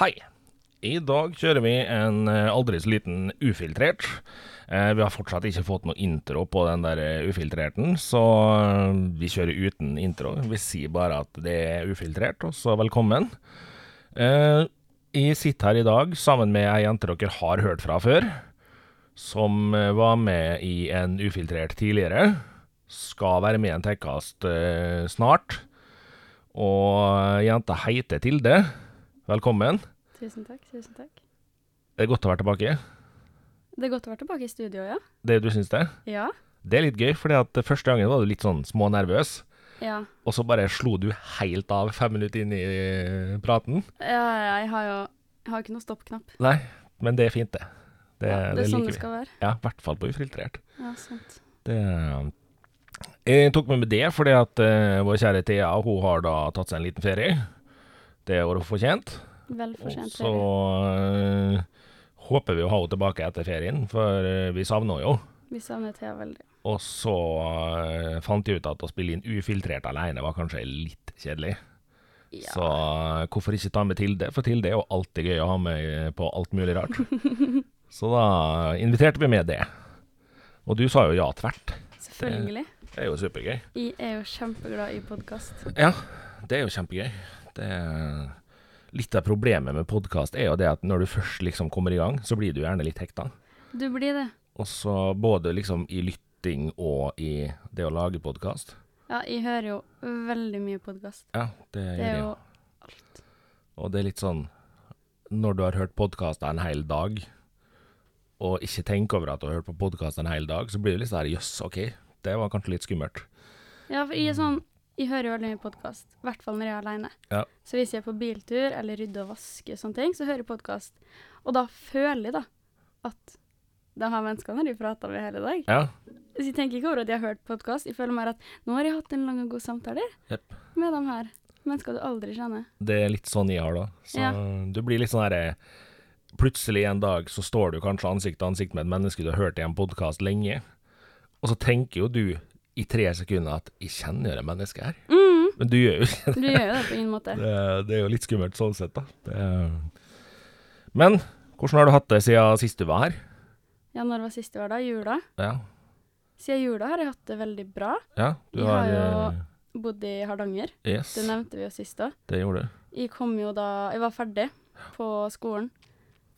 Hei. I dag kjører vi en eh, aldri så liten ufiltrert. Eh, vi har fortsatt ikke fått noe intro på den der eh, ufiltrerten, så vi kjører uten intro. Vi sier bare at det er ufiltrert, og så velkommen. Jeg sitter her i dag sammen med ei jente dere har hørt fra før, som var med i en ufiltrert tidligere. Skal være med i en tekkast snart. Og jenta heter Tilde. Velkommen. Tusen takk. tusen takk. Det er godt å være tilbake. Det er godt å være tilbake i studio, ja. Det du syns det? Ja. Det er litt gøy, for første gangen var du litt sånn smånervøs. Ja, Og så bare slo du helt av fem minutter inn i praten. ja jeg har jo jeg har ikke noe stoppknapp. Nei, men det er fint, det. Det, ja, det er sånn det skal være. Ja, i hvert fall på ufiltrert. Ja, sant. Det Jeg tok med meg det fordi at uh, vår kjære Thea hun har da tatt seg en liten ferie. Det har hun fortjent. Vel fortjent så øh, håper vi å ha henne tilbake etter ferien, for eh, vi savner henne jo. Vi savner Thea veldig. Og så øh, fant jeg ut at å spille inn ufiltrert alene var kanskje litt kjedelig. Ja. Så hvorfor ikke ta med Tilde? For Tilde er jo alltid gøy å ha med på alt mulig rart. så da inviterte vi med det. Og du sa jo ja tvert. Selvfølgelig. Det er jo supergøy. Jeg er jo kjempeglad i podkast. Ja, det er jo kjempegøy. Det er Litt av problemet med podkast er jo det at når du først liksom kommer i gang, så blir du gjerne litt hekta. Du blir det. Og så både liksom i lytting og i det å lage podkast. Ja, jeg hører jo veldig mye podkast. Ja, det, Det gjør er jeg. jo alt. Og det er litt sånn Når du har hørt podkaster en hel dag, og ikke tenker over at du har hørt på podkast en hel dag, så blir det litt sånn jøss, OK, det var kanskje litt skummelt. Ja, for jeg er sånn Jeg hører jo veldig mye podkast. I hvert fall når jeg er aleine. Ja. Så hvis jeg er på biltur eller rydder og vasker sånne ting, så hører jeg podkast. Og da føler jeg da at de her menneskene har jeg prata med hele dag. Ja. Så jeg tenker ikke over at jeg har hørt podkast. Jeg føler mer at nå har jeg hatt en lang og god samtale yep. med de her menneskene du aldri kjenner. Det er litt sånn jeg har da. Så Ja. du blir litt sånn herre Plutselig en dag så står du kanskje ansikt til ansikt med et menneske du har hørt i en podkast lenge, og så tenker jo du i tre sekunder at 'jeg kjenner jo det mennesket her', Mm, men du gjør jo ikke du gjør jo det på ingen måte. det. Det er jo litt skummelt sånn sett, da. Det. Men hvordan har du hatt det siden sist du var her? Ja, når var sist du var da? Jula? Ja, Siden jula har jeg hatt det veldig bra. ja du har... har, har jo- eh, Bodd i Hardanger. Yes, Det nevnte vi jo sist òg. det gjorde du. Jeg kom jo da Jeg var ferdig på skolen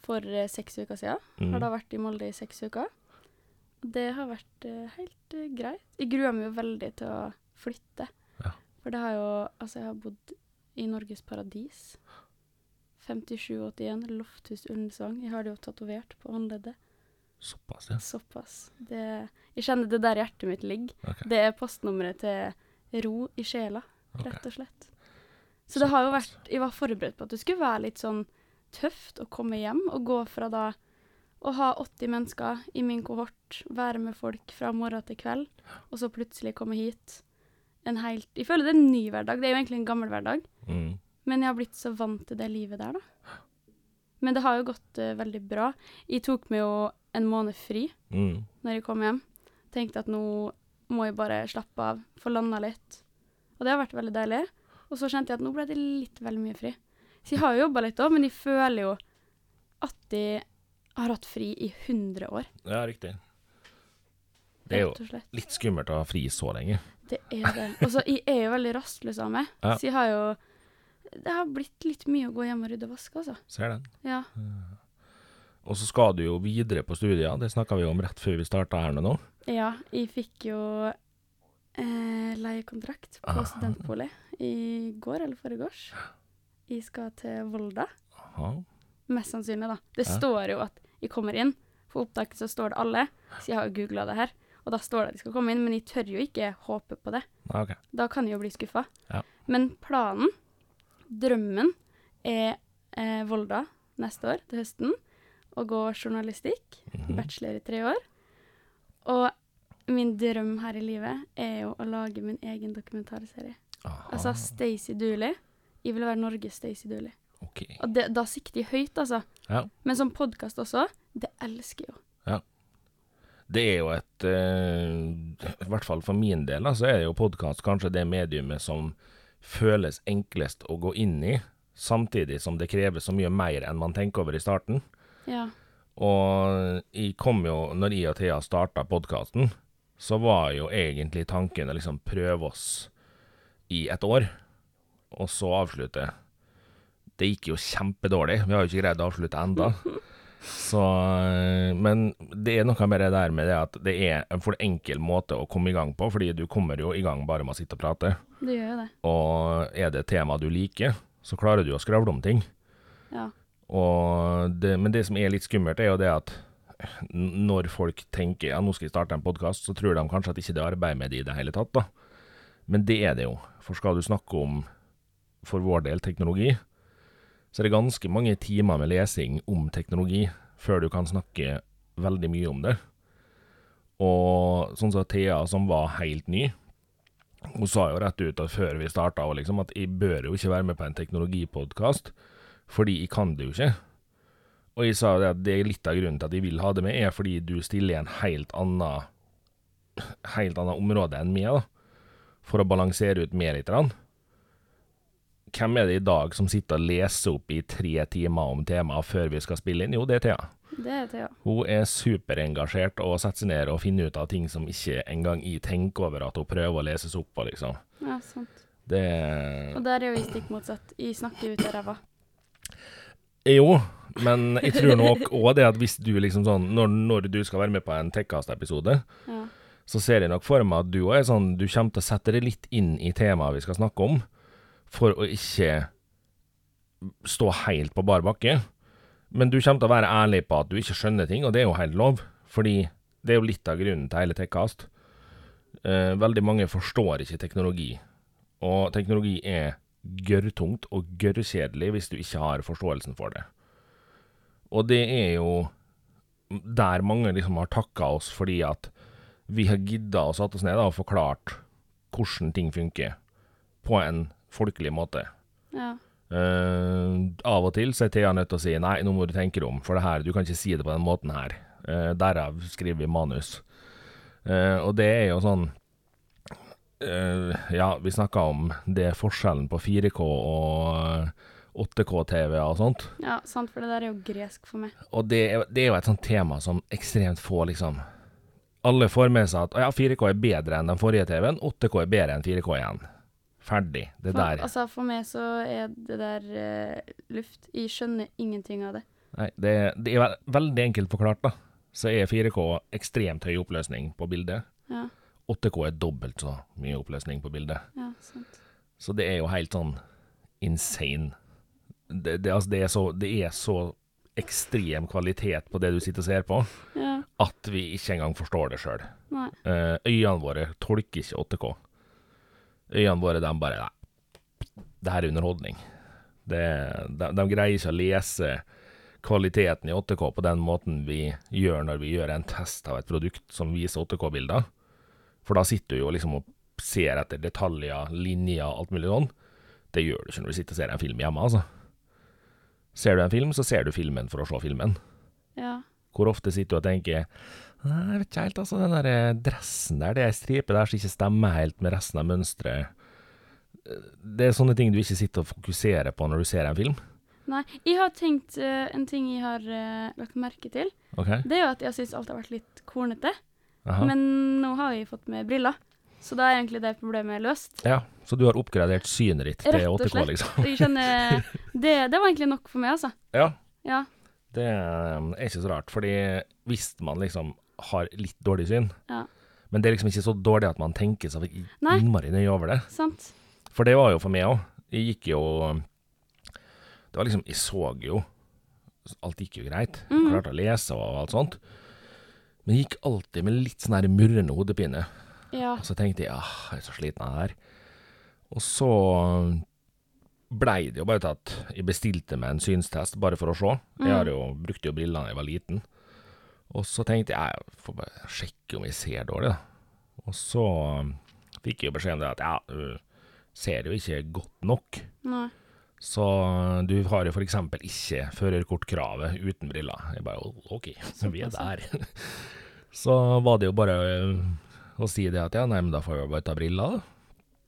for eh, seks uker siden. Mm. Har da vært i Molde i seks uker. Det har vært uh, helt uh, greit. Jeg gruer meg jo veldig til å flytte. Ja. For det har jo Altså, jeg har bodd i Norges paradis. 5781 Lofthus Ullensvang. Jeg har det jo tatovert på håndleddet. Såpass, ja. Såpass. Det, jeg kjenner det der hjertet mitt ligger. Okay. Det er postnummeret til ro i sjela, rett og slett. Så det har jo vært Jeg var forberedt på at det skulle være litt sånn tøft å komme hjem og gå fra da å ha 80 mennesker i min kohort, være med folk fra morgen til kveld, og så plutselig komme hit. En helt Jeg føler det er en ny hverdag. Det er jo egentlig en gammel hverdag, Mm. men jeg har blitt så vant til det livet der, da. Men det har jo gått uh, veldig bra. Jeg tok meg jo en måned fri Mm. når jeg kom hjem. Tenkte at nå må jeg bare slappe av, få landa litt. Og det har vært veldig deilig. Og så kjente jeg at nå ble det litt vel mye fri. Så jeg har jo jobba litt òg, men jeg føler jo at jeg har hatt fri i 100 år, Ja, riktig. Det er jo litt skummelt å ha fri så lenge. Det er det. Og så jeg er jo veldig rastløs av meg, Ja. så jeg har jo Det har blitt litt mye å gå hjem og rydde og vaske, altså. Ser den. Ja. Og så skal du jo videre på studier, det snakka vi om rett før vi starta her nå. ja jeg fikk jo eh, leiekontrakt på Ah. studentbolig i går eller foregårs. Jeg skal til Volda. Aha. Mest sannsynlig, da. Det Ja. står jo at jeg kommer inn. På opptaket så står det alle, så jeg har googla det her. Og da står det at jeg skal komme inn, men jeg tør jo ikke håpe på det. Okay. Da kan jeg jo bli skuffa. Ja. Men planen, drømmen, er eh, Volda neste år, til høsten. Å gå journalistikk. Mhm. Bachelor i tre år. Og min drøm her i livet er jo å lage min egen dokumentarserie. Aha. Altså Stacey Dooley. Jeg vil være Norges Stacey Dooley. Ok. Og det, da sikter de høyt, altså. Ja. Men som podkast også, det elsker jeg jo. Det er jo et eh, I hvert fall for min del, så så er jo podkast kanskje det mediumet som føles enklest å gå inn i. samtidig som det krever så mye mer enn man tenker over i starten. Ja. Og jeg kom jo, når jeg og Thea starta podkasten, så var jo egentlig tanken å liksom prøve oss i et år, og så avslutte. Det gikk jo kjempedårlig. Vi har jo ikke greid å avslutte enda. Så, øh, men det er noe med det der med det at det er en for enkel måte å komme i gang på, fordi du kommer jo i gang bare med å sitte og prate. Det gjør jo det. Og er det et tema du liker, så klarer du å skravle om ting. Ja. Og det, men det som er litt skummelt, er jo det at når folk tenker ja, nå skal jeg starte en podkast, så tror de kanskje at ikke det er arbeid med det i det hele tatt, da. Men det er det jo. For skal du snakke om, for vår del, teknologi, så er det ganske mange timer med lesing om teknologi før du kan snakke veldig mye om det. Og sånn som Thea, som var helt ny, hun sa jo rett ut at før vi starta liksom, at jeg bør jo ikke være med på en teknologipodkast, fordi jeg kan det jo ikke. Og jeg sa det at det er litt av grunnen til at jeg vil ha det med, er fordi du stiller i en helt annen helt annet område enn meg, da, for å balansere ut mer litt. grann. Hvem er det i dag som sitter og leser opp i tre timer om temaet før vi skal spille inn? Jo, det er Thea. Det er Thea. Hun er superengasjert og setter seg ned og finner ut av ting som ikke engang jeg tenker over at hun prøver å leses opp på, liksom. Ja, sant. Det Og der er jo vi stikk motsatt. Jeg snakker ut av ræva. Jo, men jeg tror nok òg det at hvis du liksom sånn Når, når du skal være med på en Tekkast-episode, Ja. så ser jeg nok for meg at du òg er sånn Du kommer til å sette deg litt inn i temaet vi skal snakke om, for å ikke stå helt på bar bakke. Men du kommer til å være ærlig på at du ikke skjønner ting, og det er jo helt lov. Fordi det er jo litt av grunnen til hele Tekkast. Eh, veldig mange forstår ikke teknologi. Og teknologi er gørrtungt og gørrkjedelig hvis du ikke har forståelsen for det. Og det er jo der mange liksom har takka oss fordi at vi har gidda å satt oss ned og forklart hvordan ting funker, på en folkelig måte. Ja. Uh, av og til så er Thea nødt til å si nei, nå må du tenke deg om, for det her, du kan ikke si det på den måten her. Uh, derav skriver vi manus. Uh, og det er jo sånn Ja, vi snakka om det forskjellen på 4K og 8K-TV og sånt. ja, sant, for det der er jo gresk for meg. Og det, er- det er jo et sånt tema som ekstremt få, liksom Alle får med seg at ja, 4K er bedre enn den forrige TV-en, 8K er bedre enn 4K igjen. Ferdig. Det For, der. altså, for meg så er det der uh, luft. Jeg skjønner ingenting av det. Nei, det, det er veldig enkelt forklart, da. Så er 4K ekstremt høy oppløsning på bildet. Ja, 8K er dobbelt så mye oppløsning på bildet. ja, sant. Så det er jo helt sånn insane. Det, det, altså, det, er, så, det er så ekstrem kvalitet på det du sitter og ser på, Ja, at vi ikke engang forstår det sjøl. Eh, øynene våre tolker ikke 8K. Øynene våre, de bare Nei, det her er underholdning. Det, de, de greier ikke å lese kvaliteten i 8K på den måten vi gjør når vi gjør en test av et produkt som viser 8K-bilder. For da sitter du jo liksom og ser etter detaljer, linjer, alt mulig sånn. Det gjør du ikke når du sitter og ser en film hjemme, altså. Ser du en film, så ser du filmen for å se filmen. Ja. Hvor ofte sitter du og tenker «Nei, Jeg vet ikke helt, altså, den der eh, dressen der, det er ei stripe der som ikke stemmer helt med resten av mønsteret. Eh, Det er sånne ting du ikke sitter og fokuserer på når du ser en film. Nei. Jeg har tenkt uh, En ting jeg har uh, lagt merke til, Okay. det er jo at jeg syns alt har vært litt kornete. Aha. Men nå har jeg fått med briller, så da er egentlig det problemet løst. Ja, så du har oppgradert synet ditt til Rett og 8K, slett. liksom? Det, det var egentlig nok for meg, altså. Ja. Ja. Det eh, er ikke så rart, fordi hvis man liksom har litt dårlig syn, Ja. men det er liksom ikke så dårlig at man tenker seg innmari nøye over det. Sant. For det var jo for meg òg. Jeg gikk jo Det var liksom Jeg så jo Alt gikk jo greit. Jeg Mhm. klarte å lese og alt sånt. Men jeg gikk alltid med litt sånn her murrende hodepine. Ja. Og så tenkte jeg ah, jeg er så sliten av det her. Og så blei det jo bare til at jeg bestilte meg en synstest bare for å se. Jeg har jo, brukte jo brillene da jeg var liten. Og så tenkte jeg jeg får bare sjekke om jeg ser dårlig, da. Og så fikk jeg jo beskjed om det at ja, du ser jo ikke godt nok. Nei. Så du har jo eksempel ikke førerkortkravet uten briller. Jeg bare OK, så vi er der. så var det jo bare øh, å si det at ja, nei, men da får jeg bare ta briller, da.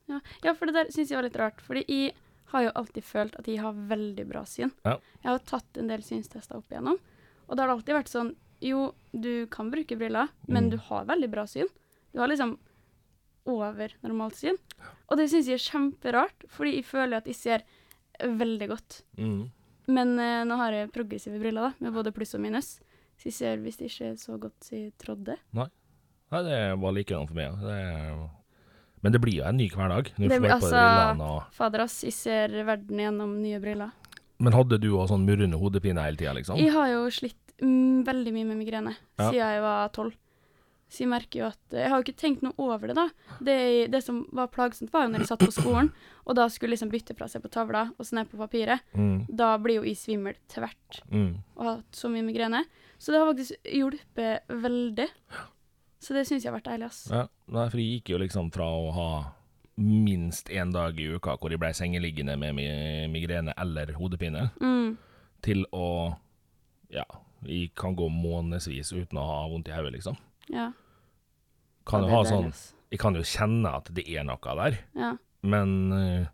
Ja. ja, for det der syns jeg var litt rart. Fordi jeg har jo alltid følt at jeg har veldig bra syn. Ja. Jeg har tatt en del synstester opp igjennom, og da har det alltid vært sånn Jo, du kan bruke briller, men Mm. du har veldig bra syn. Du har liksom over normalt syn. Og det syns jeg er kjemperart, fordi jeg føler at jeg ser veldig godt. Mm. Men eh, nå har jeg progressive briller, da, med både pluss og minus. Så jeg ser visst ikke så godt som jeg trodde. Nei, det var likedan for meg. Det er- men det blir jo en ny hverdag. Når Det får blir altså- og Fader, ass, jeg ser verden gjennom nye briller. Men hadde du òg sånn murrende hodepine hele tida, liksom? Jeg har jo slitt mm, veldig mye med migrene Ja. siden jeg var tolv. Så jeg merker jo at Jeg har jo ikke tenkt noe over det, da. Det, det som var plagsomt, var jo når jeg satt på skolen, og da skulle liksom bytte fra seg på tavla og så ned på papiret. Mm, Da blir jo jeg svimmel tvert mm. og har hatt så mye migrene. Så det har faktisk hjulpet veldig. Så det syns jeg har vært deilig, ass. Ja, nei, for jeg gikk jo liksom fra å ha minst én dag i uka hvor jeg ble sengeliggende med migrene eller hodepine, Mm. til å Ja, jeg kan gå månedsvis uten å ha vondt i hodet, liksom. Ja. Kan ja, jo ha sånn. Jeg kan jo kjenne at det er noe der, Ja. men eh,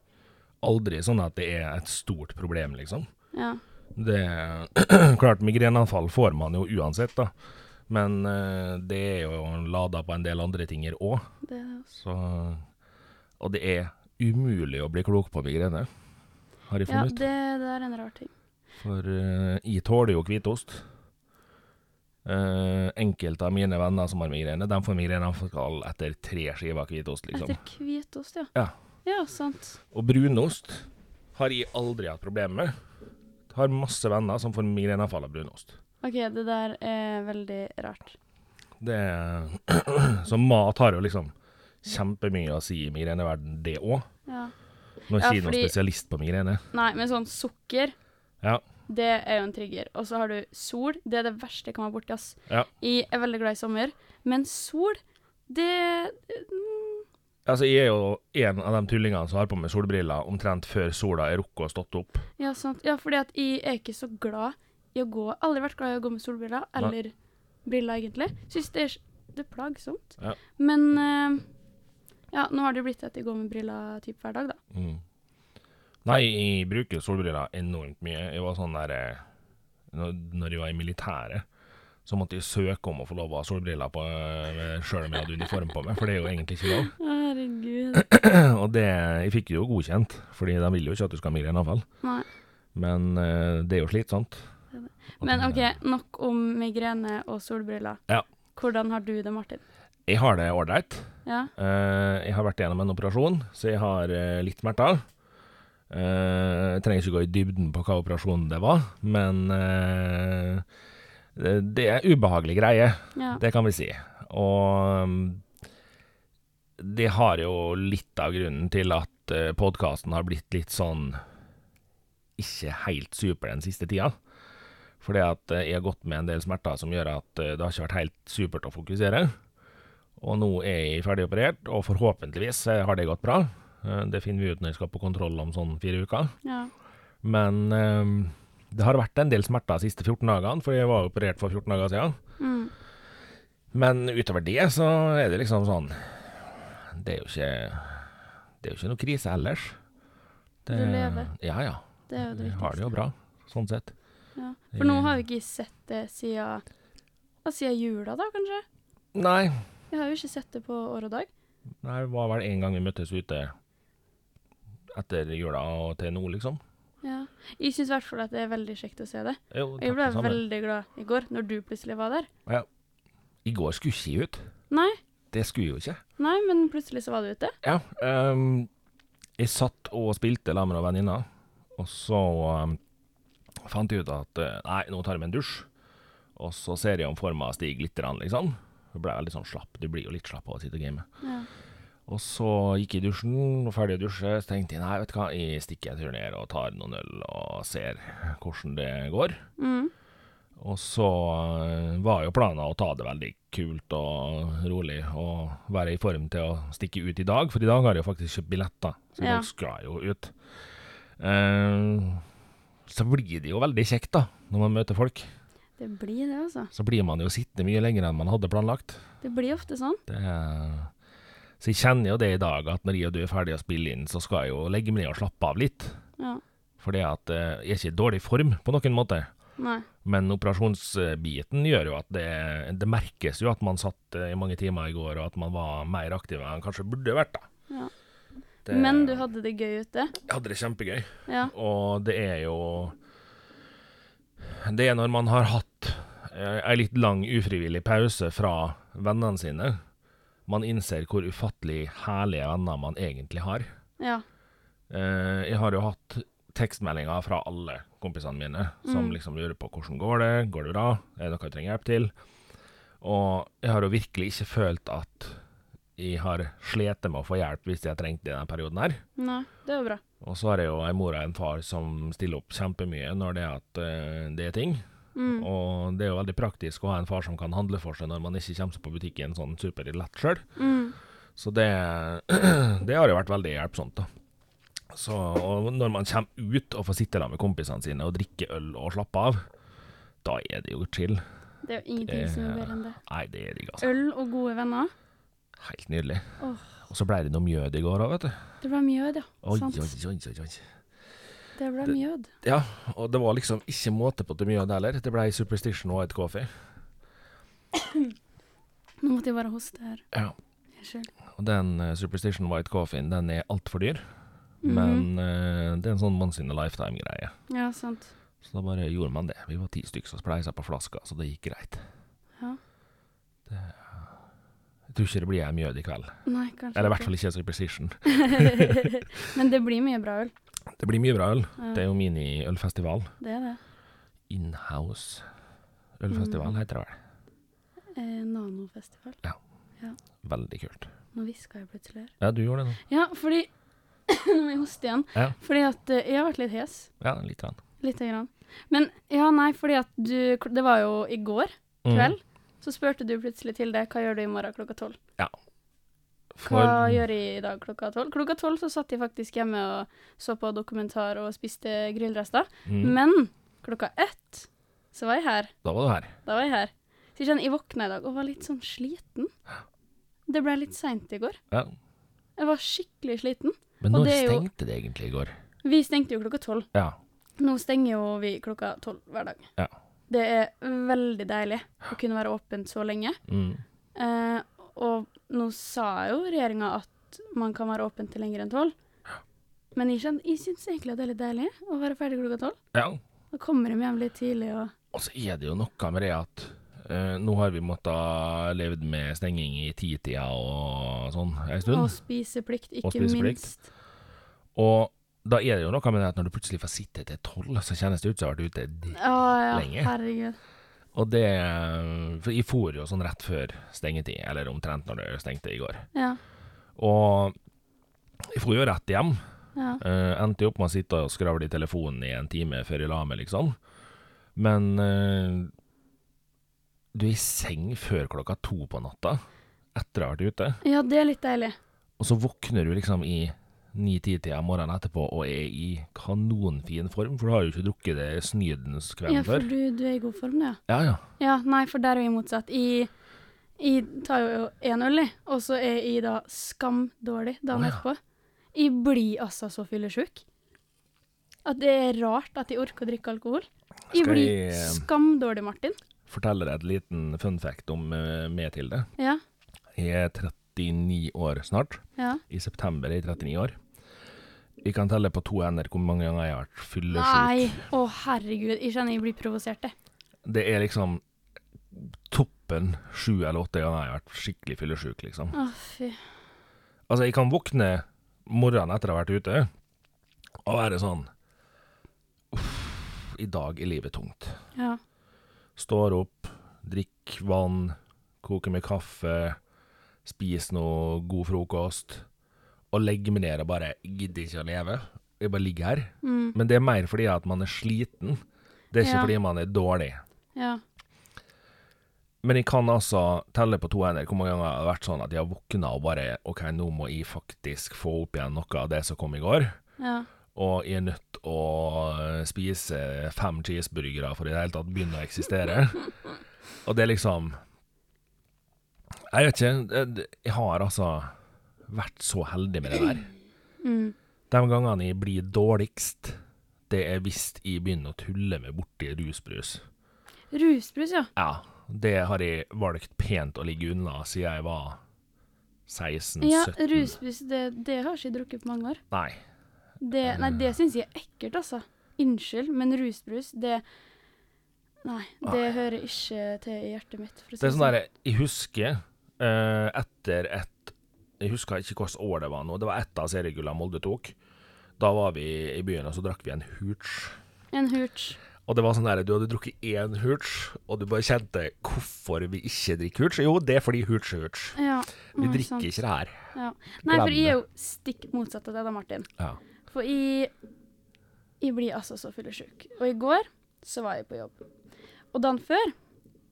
aldri sånn at det er et stort problem, liksom. ja. Det Klart, migreneanfall får man jo uansett, da. Men uh, det er jo lada på en del andre ting òg. Er ass. Så Og det er umulig å bli klok på migrene, har jeg Ja, funnet ut. det, det er en rar ting. For uh, jeg tåler jo hvitost. Uh, enkelte av mine venner som har migrene, de får migreneanfall etter tre skiver hvitost, liksom. Etter hvitost, ja. Ja. Ja, sant. Og brunost har jeg aldri hatt problemer med. Har masse venner som får migreneanfall av brunost. OK, det der er veldig rart. Det Så mat har jo liksom kjempemye å si i migreneverden, det òg. Ja. Nå er Ja, ikke jeg noen spesialist på migrene. Nei, men sånn sukker, Ja. det er jo en trigger. Og så har du sol. Det er det verste jeg kan være borti, ass. Ja. Jeg er veldig glad i sommer, men sol, det mm, Altså, jeg er jo en av de tullingene som har på meg solbriller omtrent før sola er rukket og stått opp. Ja, sant. Ja, fordi at jeg er ikke så glad i å gå Aldri vært glad i å gå med solbriller, eller briller, egentlig. Syns det er, det er plagsomt. Ja. Men uh, ja, nå har det blitt at jeg går med briller typ hver dag, da. Mm. Nei, jeg bruker solbriller enormt mye. Jeg var sånn der eh, når, jeg var i militæret, så måtte jeg søke om å få lov å ha solbriller på sjøl om jeg hadde uniform på meg, for det er jo egentlig ikke lov. Herregud. Og det Jeg fikk det jo godkjent, fordi de vil jo ikke at du skal ha migreneanfall. Nei. Men eh, det er jo slitsomt. Men OK, nok om migrene og solbriller. Ja. Hvordan har du det, Martin? Jeg har det ålreit. Ja? Uh, jeg har vært gjennom en operasjon, så jeg har uh, litt smerter. Uh, jeg trenger ikke gå i dybden på hva operasjonen det var, men det, det er ubehagelig greie, Ja. det kan vi si. Og um, det har jo litt av grunnen til at podkasten har blitt litt sånn ikke helt super den siste tida. Fordi at eh, jeg har gått med en del smerter som gjør at eh, det har ikke vært helt supert å fokusere. Og nå er jeg ferdig operert, og forhåpentligvis eh, har det gått bra. Det finner vi ut når jeg skal på kontroll om sånn fire uker. ja. Men um, det har vært en del smerter de siste 14 dagene, for jeg var operert for 14 dager siden. Mm. Men utover det så er det liksom sånn Det er jo ikke Det er jo ikke noe krise ellers. Det, Du lever. Ja, ja. Det er jo det viktigste. Jeg har det jo bra, sånn sett. Ja. For nå har vi ikke sett det siden ja, Siden jula, da, kanskje? Nei. Vi har jo ikke sett det på år og dag. Nei, det var vel en gang vi møttes ute etter jula og til nå, liksom. Ja. Jeg syns i hvert fall at det er veldig kjekt å se det. Jo, Jeg takk ble det samme. veldig glad i går, når du plutselig var der. Ja. I går skulle ikke jeg ut. Nei, Det skulle jeg jo ikke. nei, men plutselig så var du ute. Ja. Um, jeg satt og spilte sammen med noen venninner, og så ehm, fant jeg ut at eh, nei, nå tar jeg meg en dusj. Og så ser jeg om forma stiger litt, liksom. Jeg ble veldig sånn slapp. Du blir jo litt slapp av å sitte og game. Ja. Og så gikk jeg i dusjen, og ferdig å dusje, så tenkte jeg nei, vet du hva, jeg stikker en tur ned og tar noen øl og ser hvordan det går. Mm. Og så eh, var jo planen å ta det veldig kult og rolig og være i form til å stikke ut i dag, for i dag har jeg jo faktisk kjøpt billetter, så Ja. dag skal jeg jo ut. Eh, så blir det jo veldig kjekt, da, når man møter folk. Det blir det, altså. Så blir man jo sittende mye lenger enn man hadde planlagt. Det blir ofte sånn. Det er, Så jeg kjenner jo det i dag, at når jeg og du er ferdig å spille inn, så skal jeg jo legge meg ned og slappe av litt. Ja. Fordi at eh, jeg er ikke i dårlig form på noen måte. Nei. Men operasjonsbiten gjør jo at det, det merkes jo at man satt eh, i mange timer i går, og at man var mer aktiv enn kanskje burde vært. da. Ja. Det, Men du hadde det gøy ute? Jeg hadde det kjempegøy. Ja. Og det er jo Det er når man har hatt eh, ei litt lang ufrivillig pause fra vennene sine, man innser hvor ufattelig herlige venner man egentlig har. Ja. Eh, jeg har jo hatt tekstmeldinger fra alle kompisene mine som Mm. liksom lurer på hvordan går det, går det bra, er det noe jeg trenger hjelp til? Og jeg har jo virkelig ikke følt at jeg har slitt med å få hjelp hvis jeg trengte det i denne perioden her. Nei, det er bra. Og så har jeg jo en mor og en far som stiller opp kjempemye når det er at uh, det er ting. Mm. Og det er jo veldig praktisk å ha en far som kan handle for seg når man ikke kommer seg på butikken sånn superlett sjøl. Mm. Så det, det har jo vært veldig hjelpsomt, da. Så, og når man kommer ut og får sitte der med kompisene sine og drikke øl og slappe av, da er det jo chill. Det er jo ingenting som er bedre enn det. Nei, det er digg, altså. Øl og gode venner. Helt nydelig. Oh. Og så ble det noe mjød i går òg, vet du. Det ble mjød, ja. Oi, Sant. oi, oi, oi. Det ble Det- mjød. Ja, og det var liksom ikke måte på til mjød heller. Det ble Superstition White Coffee. Nå måtte jeg bare hoste her. Ja. Unnskyld. Og den uh, Superstition White Coffeen, den er altfor dyr. Mhm. Men uh, det er en sånn once in a lifetime-greie. Ja, sant. Så da bare gjorde man det. Vi var ti stykker som spleisa på flaska, så det gikk greit. Ja. Jeg tror ikke det blir ei mjød i kveld. Nei, kanskje Eller i hvert fall ikke Superstition. Men det blir mye bra øl. Det blir mye bra øl. Ja, Det er jo mini-ølfestival. det er det. Inhouse ølfestival Mm. heter det vel. Eh, nanofestival. Veldig kult. Nå hviska jeg plutselig her. Ja, du gjorde det nå. Ja, fordi Nå må jeg hoste igjen. Ja. Fordi at eh, jeg har vært litt hes. Ja, litt. Grann. Lite grann. Men ja, nei, fordi at du Det var jo i går Mm. Så spurte du plutselig til det hva gjør du i morgen klokka tolv. For, Hva gjør jeg i dag klokka tolv? Klokka tolv så satt jeg faktisk hjemme og så på dokumentar og spiste grillrester. mm, Men klokka ett så var jeg her. Da var du her. Da var jeg her. Så jeg jeg våkna i dag og var litt sånn sliten. Det ble litt seint i går. Ja. Jeg var skikkelig sliten. Men når det er jo- stengte det egentlig i går? Vi stengte jo klokka tolv. Ja. Nå stenger jo vi klokka tolv hver dag. Ja. Det er veldig deilig å kunne være åpent så lenge. Mm. Eh, og nå sa jo regjeringa at man kan være åpen til lenger enn tolv. Men jeg, kjenner- jeg syns egentlig at det er litt deilig å være ferdig klokka tolv. ja. Da kommer de hjem litt tidlig og Og så er det jo noe med det at uh, nå har vi måttet levd med stenging i titida og sånn en Og spiseplikt, ikke Og spiseplikt. minst. Og da er det jo noe med det at når du plutselig får sitte til tolv, så kjennes det ut som du har vært ute Ja, ja, Lenge. herregud. Og det For jeg for jo sånn rett før stengetid, eller omtrent når det stengte i går. Ja, Og jeg for jo rett hjem. ja. Uh, endte jo opp med å sitte og skravle i telefonen i en time før jeg la meg, liksom. Men uh, du er i seng før klokka to på natta, etter å ha vært ute. ja, det er litt deilig. Og så våkner du liksom i ni-ti-tida morgenen etterpå og er i kanonfin form, for du har jo ikke drukket det snydens Ja, kvelden for før. du, du er i god form, ja. Ja, ja. Ja, nei, for der er vi motsatt. Jeg, jeg tar jo én øl, og så er jeg da skamdårlig dagen Å, ja. etterpå. Jeg blir altså så fyllesyk. At det er rart at jeg orker å drikke alkohol. Jeg Skal blir jeg, eh, skamdårlig, Martin. Fortelle deg et liten fun fact om uh, meg, Tilde. Ja, Jeg er 39 år snart. ja. I september er jeg 39 år. Jeg kan telle på to hender hvor mange ganger jeg har vært fyllesyk. Nei, å herregud, jeg kjenner jeg blir provosert, det. Det er liksom toppen sju eller åtte ganger jeg har vært skikkelig fyllesyk, liksom. Å, fy. Altså, jeg kan våkne morgenen etter å ha vært ute og være sånn Uff, i dag er livet tungt. Ja. Står opp, drikker vann, koker med kaffe, spiser noe god frokost, og legger meg ned og bare gidder ikke å leve. Jeg bare ligger her. Mm, Men det er mer fordi at man er sliten. Det er ikke Ja. fordi man er dårlig. ja. Men jeg kan altså telle på to hender hvor mange ganger det har vært sånn at jeg har våkna og bare OK, nå må jeg faktisk få opp igjen noe av det som kom i går. Ja. Og jeg er nødt å eh, spise fem cheeseburgere for i det hele tatt begynne å eksistere. Og det er liksom Jeg vet ikke. Jeg har altså vært så heldig med det der. Mm. De gangene jeg blir dårligst, det er hvis jeg begynner å tulle med borti rusbrus. Rusbrus, ja. Ja, det har jeg valgt pent å ligge unna siden jeg var 16-17. Ja, rusbrus, det, det har ikke jeg drukket på mange år. Nei. Det, nei, det syns jeg er ekkelt, altså. Unnskyld, men rusbrus, det Nei, det hører ikke til i hjertet mitt. Det er sånn sånn. derre Jeg husker uh, etter et Jeg husker ikke hvilket år det var nå. Det var ett av seriegullene Molde tok. Da var vi i byen, og så drakk vi en hooch. En hooch. Og det var sånn der, du hadde drukket én hooch, og du bare kjente hvorfor vi ikke drikker hooch. Jo, det er fordi hooch er hooch. Ja. Vi drikker sant. ikke det her. Ja. Nei, for jeg er jo stikk motsatt av det da, Martin. Ja. For jeg, jeg blir altså så fyllesyk. Og i går så var jeg på jobb. Og dagen før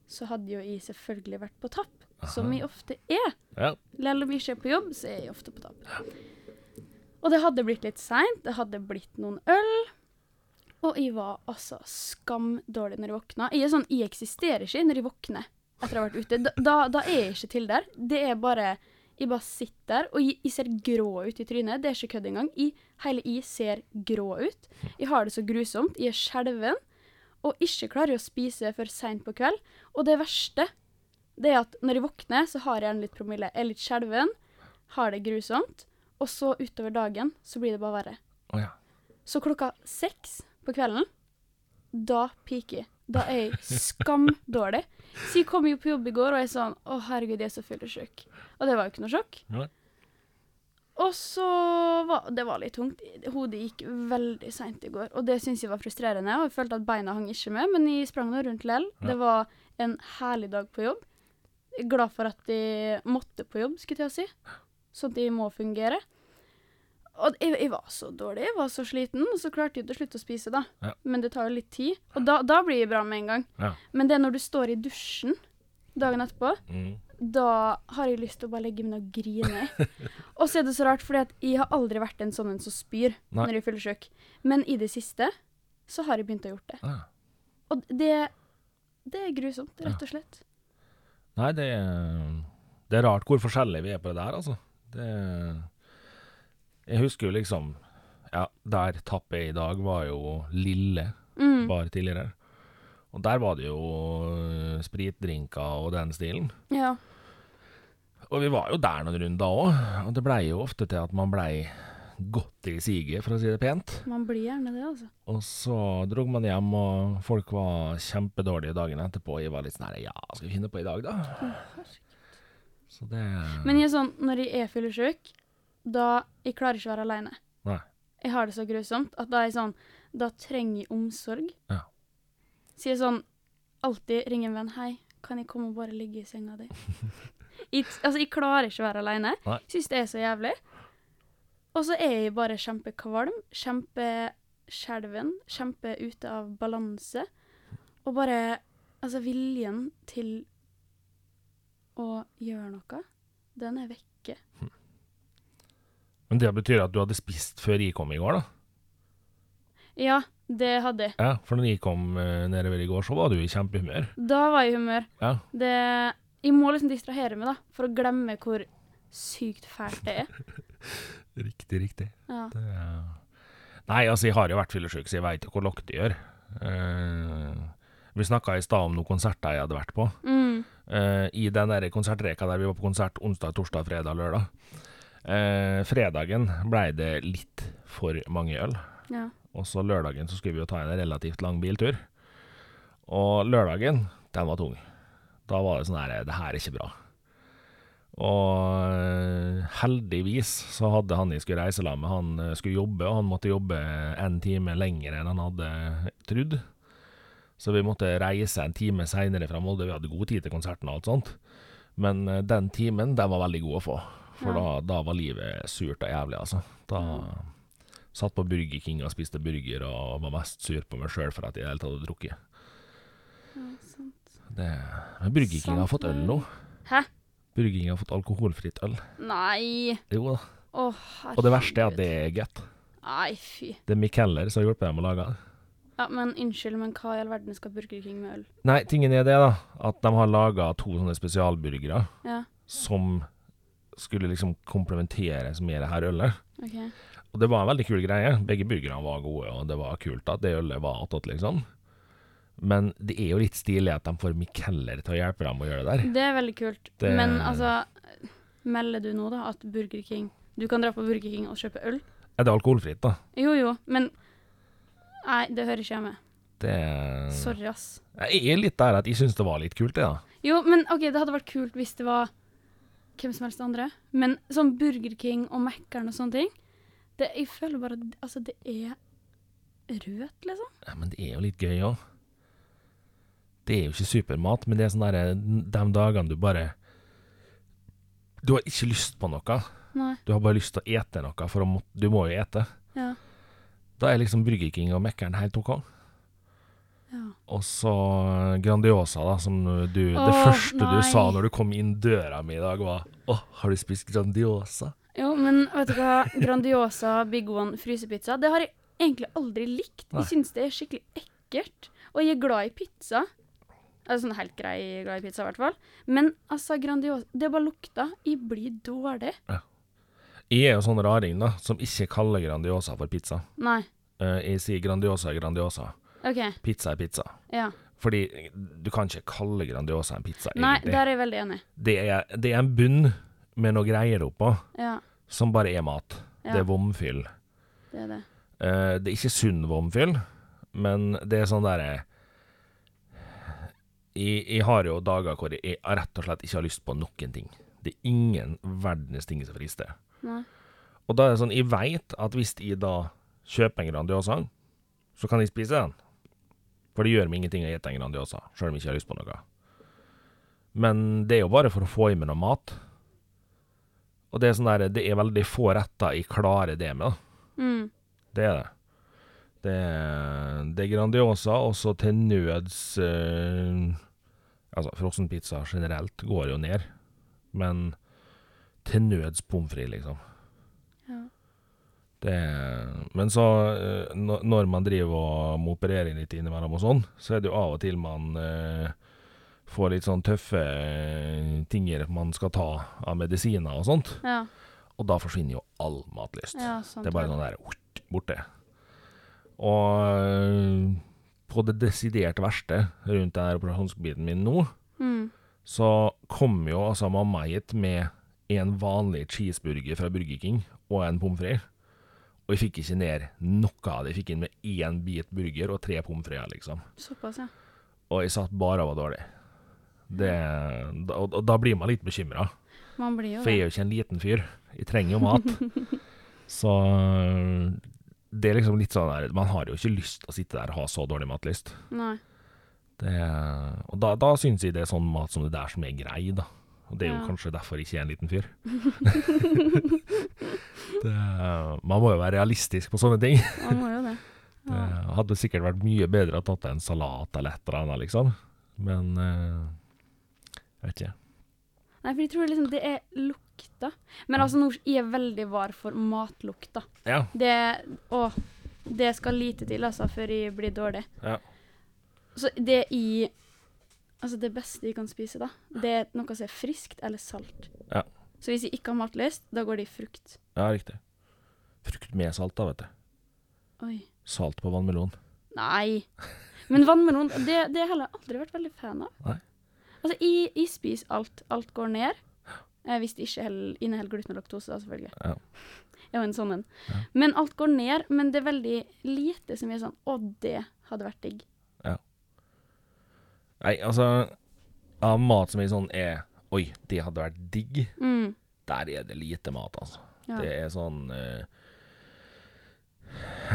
så hadde jo jeg selvfølgelig vært på tapp, som vi ofte er. Ja. Selv om vi ikke er på jobb, så er jeg ofte på tapp. Og det hadde blitt litt seint, det hadde blitt noen øl. Og jeg var altså skamdårlig når jeg våkna. Jeg er sånn, jeg eksisterer ikke når jeg våkner etter å ha vært ute. Da, da, da er jeg ikke til der. Det er bare Jeg bare sitter der, og jeg, jeg ser grå ut i trynet. Det er ikke kødd engang. Jeg, hele jeg ser grå ut. Jeg har det så grusomt. Jeg er skjelven. Og ikke klarer å spise før seint på kveld. Og det verste, det er at når jeg våkner, så har jeg gjerne litt promille. Jeg er litt skjelven, har det grusomt. Og så utover dagen så blir det bare verre. Oh, ja. Så klokka seks på kvelden, da piker jeg. Da er jeg skamdårlig. Så jeg kom jo på jobb i går og jeg sånn Å, herregud, jeg er så fyllesyk. Og det var jo ikke noe sjokk. Ja. Og så var Det var litt tungt. Hodet gikk veldig seint i går, og det syns jeg var frustrerende. Og jeg følte at beina hang ikke med, men jeg sprang nå rundt lell. Ja. Det var en herlig dag på jobb. Glad for at de måtte på jobb, skulle jeg si. Sånn at de må fungere. Og jeg, jeg var så dårlig, jeg var så sliten, og så klarte jeg til slutt å spise, da. Ja. Men det tar jo litt tid. Og da, da blir jeg bra med en gang. Ja. Men det er når du står i dusjen dagen etterpå, Mm. da har jeg lyst til å bare legge meg ned og grine. og så er det så rart, fordi at jeg har aldri vært en sånn en som spyr Nei. når jeg er fyllesyk. Men i det siste så har jeg begynt å gjøre det. Ja. Og det, det er grusomt, rett og slett. Nei, det er, det er rart hvor forskjellige vi er på det der, altså. Det, jeg husker jo liksom Ja, der tappet jeg i dag, var jo Lille Mm. bar tidligere. Og der var det jo øh, spritdrinker og den stilen. Ja. Og vi var jo der noen runder òg, og det blei jo ofte til at man blei godt i siget, for å si det pent. Man blir gjerne det, altså. Og så dro man hjem, og folk var kjempedårlige dagen etterpå. Jeg var litt sånn her Ja, skal vi finne på i dag, da? Så det Men jeg er sånn, når jeg er fyllesyk, da Jeg klarer ikke å være aleine. Jeg har det så grusomt at da er jeg sånn Da trenger jeg omsorg. Ja. Så er sånn Alltid ringer en venn. 'Hei, kan jeg komme og bare ligge i senga di?' jeg, altså, jeg klarer ikke å være aleine. Syns det er så jævlig. Og så er jeg bare kjempekvalm, kjempeskjelven, kjempe ute av balanse. Og bare Altså, viljen til å gjøre noe, den er vekke. Men det betyr at du hadde spist før jeg kom i går, da? Ja, det hadde jeg. Ja, for når jeg kom uh, nedover i går, så var du i kjempehumør. Da var jeg i humør. Ja. Det, jeg må liksom distrahere meg, da, for å glemme hvor sykt fælt det er. Riktig, riktig. Ja. Det, nei, altså, jeg har jo vært fyllesyk, så jeg veit jo hvor lokk det gjør. Uh, vi snakka i stad om noen konserter jeg hadde vært på. Mm. Uh, I den der konsertreka der vi var på konsert onsdag, torsdag, fredag, lørdag. Uh, fredagen blei det litt for mange øl. ja. Og så lørdagen så skulle vi jo ta en relativt lang biltur. Og lørdagen, den var tung. Da var det sånn her Det her er ikke bra. Og eh, heldigvis så hadde han jeg skulle reise sammen med, han eh, skulle jobbe, og han måtte jobbe en time lenger enn han hadde trodd. Så vi måtte reise en time seinere fra Molde. Vi hadde god tid til konserten og alt sånt. Men eh, den timen, den var veldig god å få. For Ja. da, da var livet surt og jævlig, altså. Da satt på Burger King og spiste burger og var mest sur på meg sjøl for at jeg i det hele tatt hadde drukket. ja, sant. Det, men Burger King har fått øl nå. Hæ? Burger King har fått alkoholfritt øl. Nei. Jo da. Oh, Og det verste er at det er godt. Nei, fy. Det er Mick Heller som har hjulpet dem å lage det. Ja, men unnskyld, men hva i all verden skal Burger King med øl? Nei, tingen er det, da. At de har laga to sånne spesialburgere Ja. som skulle liksom komplementeres med det her ølet. Okay. Og det var en veldig kul greie. Begge burgerne var gode, og det var kult at det ølet var attåt, liksom. Men det er jo litt stilig at de får Mikeller til å hjelpe dem å gjøre det der. Det er veldig kult. Det- Men altså Melder du nå, da, at Burger King Du kan dra på Burger King og kjøpe øl? Er det alkoholfritt, da? Jo, jo, men Nei, det hører ikke hjemme. Det Sorry, ass. Jeg er litt der at jeg syns det var litt kult, det, da. Jo, men OK, det hadde vært kult hvis det var hvem som helst andre. Men sånn Burger King og Mækkern og sånne ting det, Jeg føler bare altså, det er rødt, liksom. Ja, men det er jo litt gøy òg. Det er jo ikke supermat, men det er sånn derre De dagene du bare Du har ikke lyst på noe. Nei. Du har bare lyst til å ete noe, for må, du må jo ete. Ja. Da er liksom Burger King og Mækkern helt OK. ja. Og så Grandiosa, da, som du Det første første du sa når du kom inn døra mi i dag, var 'Å, har du spist Grandiosa?' Jo, men vet du hva? Grandiosa Big One frysepizza, det har jeg egentlig aldri likt. Nei. Jeg syns det er skikkelig ekkelt. Og jeg er glad i pizza. Altså sånn helt grei glad i pizza, i hvert fall. Men altså, Grandiosa Det bare lukta. Jeg blir dårlig. Jeg er jo sånn raring, da, som ikke kaller Grandiosa for pizza. Nei. Eh, jeg sier Grandiosa er Grandiosa. OK. Pizza er pizza. Ja. Fordi du kan ikke kalle Grandiosa en pizza, Nei, egentlig. der er jeg veldig enig. Det, er, det er en bunn med noe greier oppå, Ja, som bare er mat. Ja. Det er vomfyll. det er det. Eh, det er ikke sunn vomfyll, men det er sånn derre jeg, jeg har jo dager hvor jeg rett og slett ikke har lyst på noen ting. Det er ingen verdens ting som frister. Nei. Og da er det sånn, jeg veit at hvis jeg da kjøper en Grandiosa, så kan jeg spise den. For det gjør meg ingenting å spise en Grandiosa, sjøl om jeg ikke har lyst på noe. Men det er jo bare for å få i meg noe mat. Og det er sånn der, det er veldig få retter jeg klarer det med. Mm. Det er det. Det det er Grandiosa, og så til nøds eh, Altså, frossenpizza generelt går jo ned, men til nøds pommes frites, liksom. Ja. Det, men så, eh, når man driver og må operere litt innimellom og sånn, så er det jo av og til man eh, får litt sånn tøffe eh, tinger man skal ta av medisiner og sånt. Ja. Og da forsvinner jo all matlyst. ja, sant. Det er bare sånn der ort, borte. Og på det desidert verste rundt den operasjonsbiten min nå, Mm. så kom jo altså Mamayet med en vanlig cheeseburger fra Burger King og en pommes frites. Og jeg fikk ikke ned noe av det. Jeg fikk inn med én bit burger og tre pommes frites, liksom. Såpass, ja. Og jeg satt bare og var dårlig. Det, og, og da blir man litt bekymra. Man blir jo For jeg er jo ikke en liten fyr. Jeg trenger jo mat. så det er liksom litt sånn der Man har jo ikke lyst til å sitte der og ha så dårlig matlyst. Nei. Det, og da, da syns jeg det er sånn mat som det der som er grei, da. Og det er jo Ja. kanskje derfor jeg ikke er en liten fyr. det, man må jo være realistisk på sånne ting. Man må jo det. Det hadde sikkert vært mye bedre å tatt en salat eller et eller annet, liksom. Men eh, jeg vet ikke. Nei, for jeg tror liksom det er lukta. Men altså, nå jeg er veldig var for matlukta. Ja. Det Å, det skal lite til, altså, før jeg blir dårlig. Ja. Så det i Altså, det beste jeg kan spise, da, det er noe som er friskt eller salt. Ja. Så hvis jeg ikke har matlyst, da går det i frukt. ja, riktig. Frukt med salt, da, vet du. Oi. Salt på vannmelon. Nei. Men vannmelon, det, det har jeg heller aldri vært veldig fan av. Nei. Altså, jeg, jeg spiser alt. Alt går ned. Eh, hvis det ikke inneholder gluten og laktose, da, selvfølgelig. Ja. Er jo en sånn en. Ja. Men alt går ned, men det er veldig lite som er sånn Å, det hadde vært digg. Nei, altså Av mat som er sånn er Oi, det hadde vært digg. Mm. Der er det lite mat, altså. Ja. Det er sånn uh,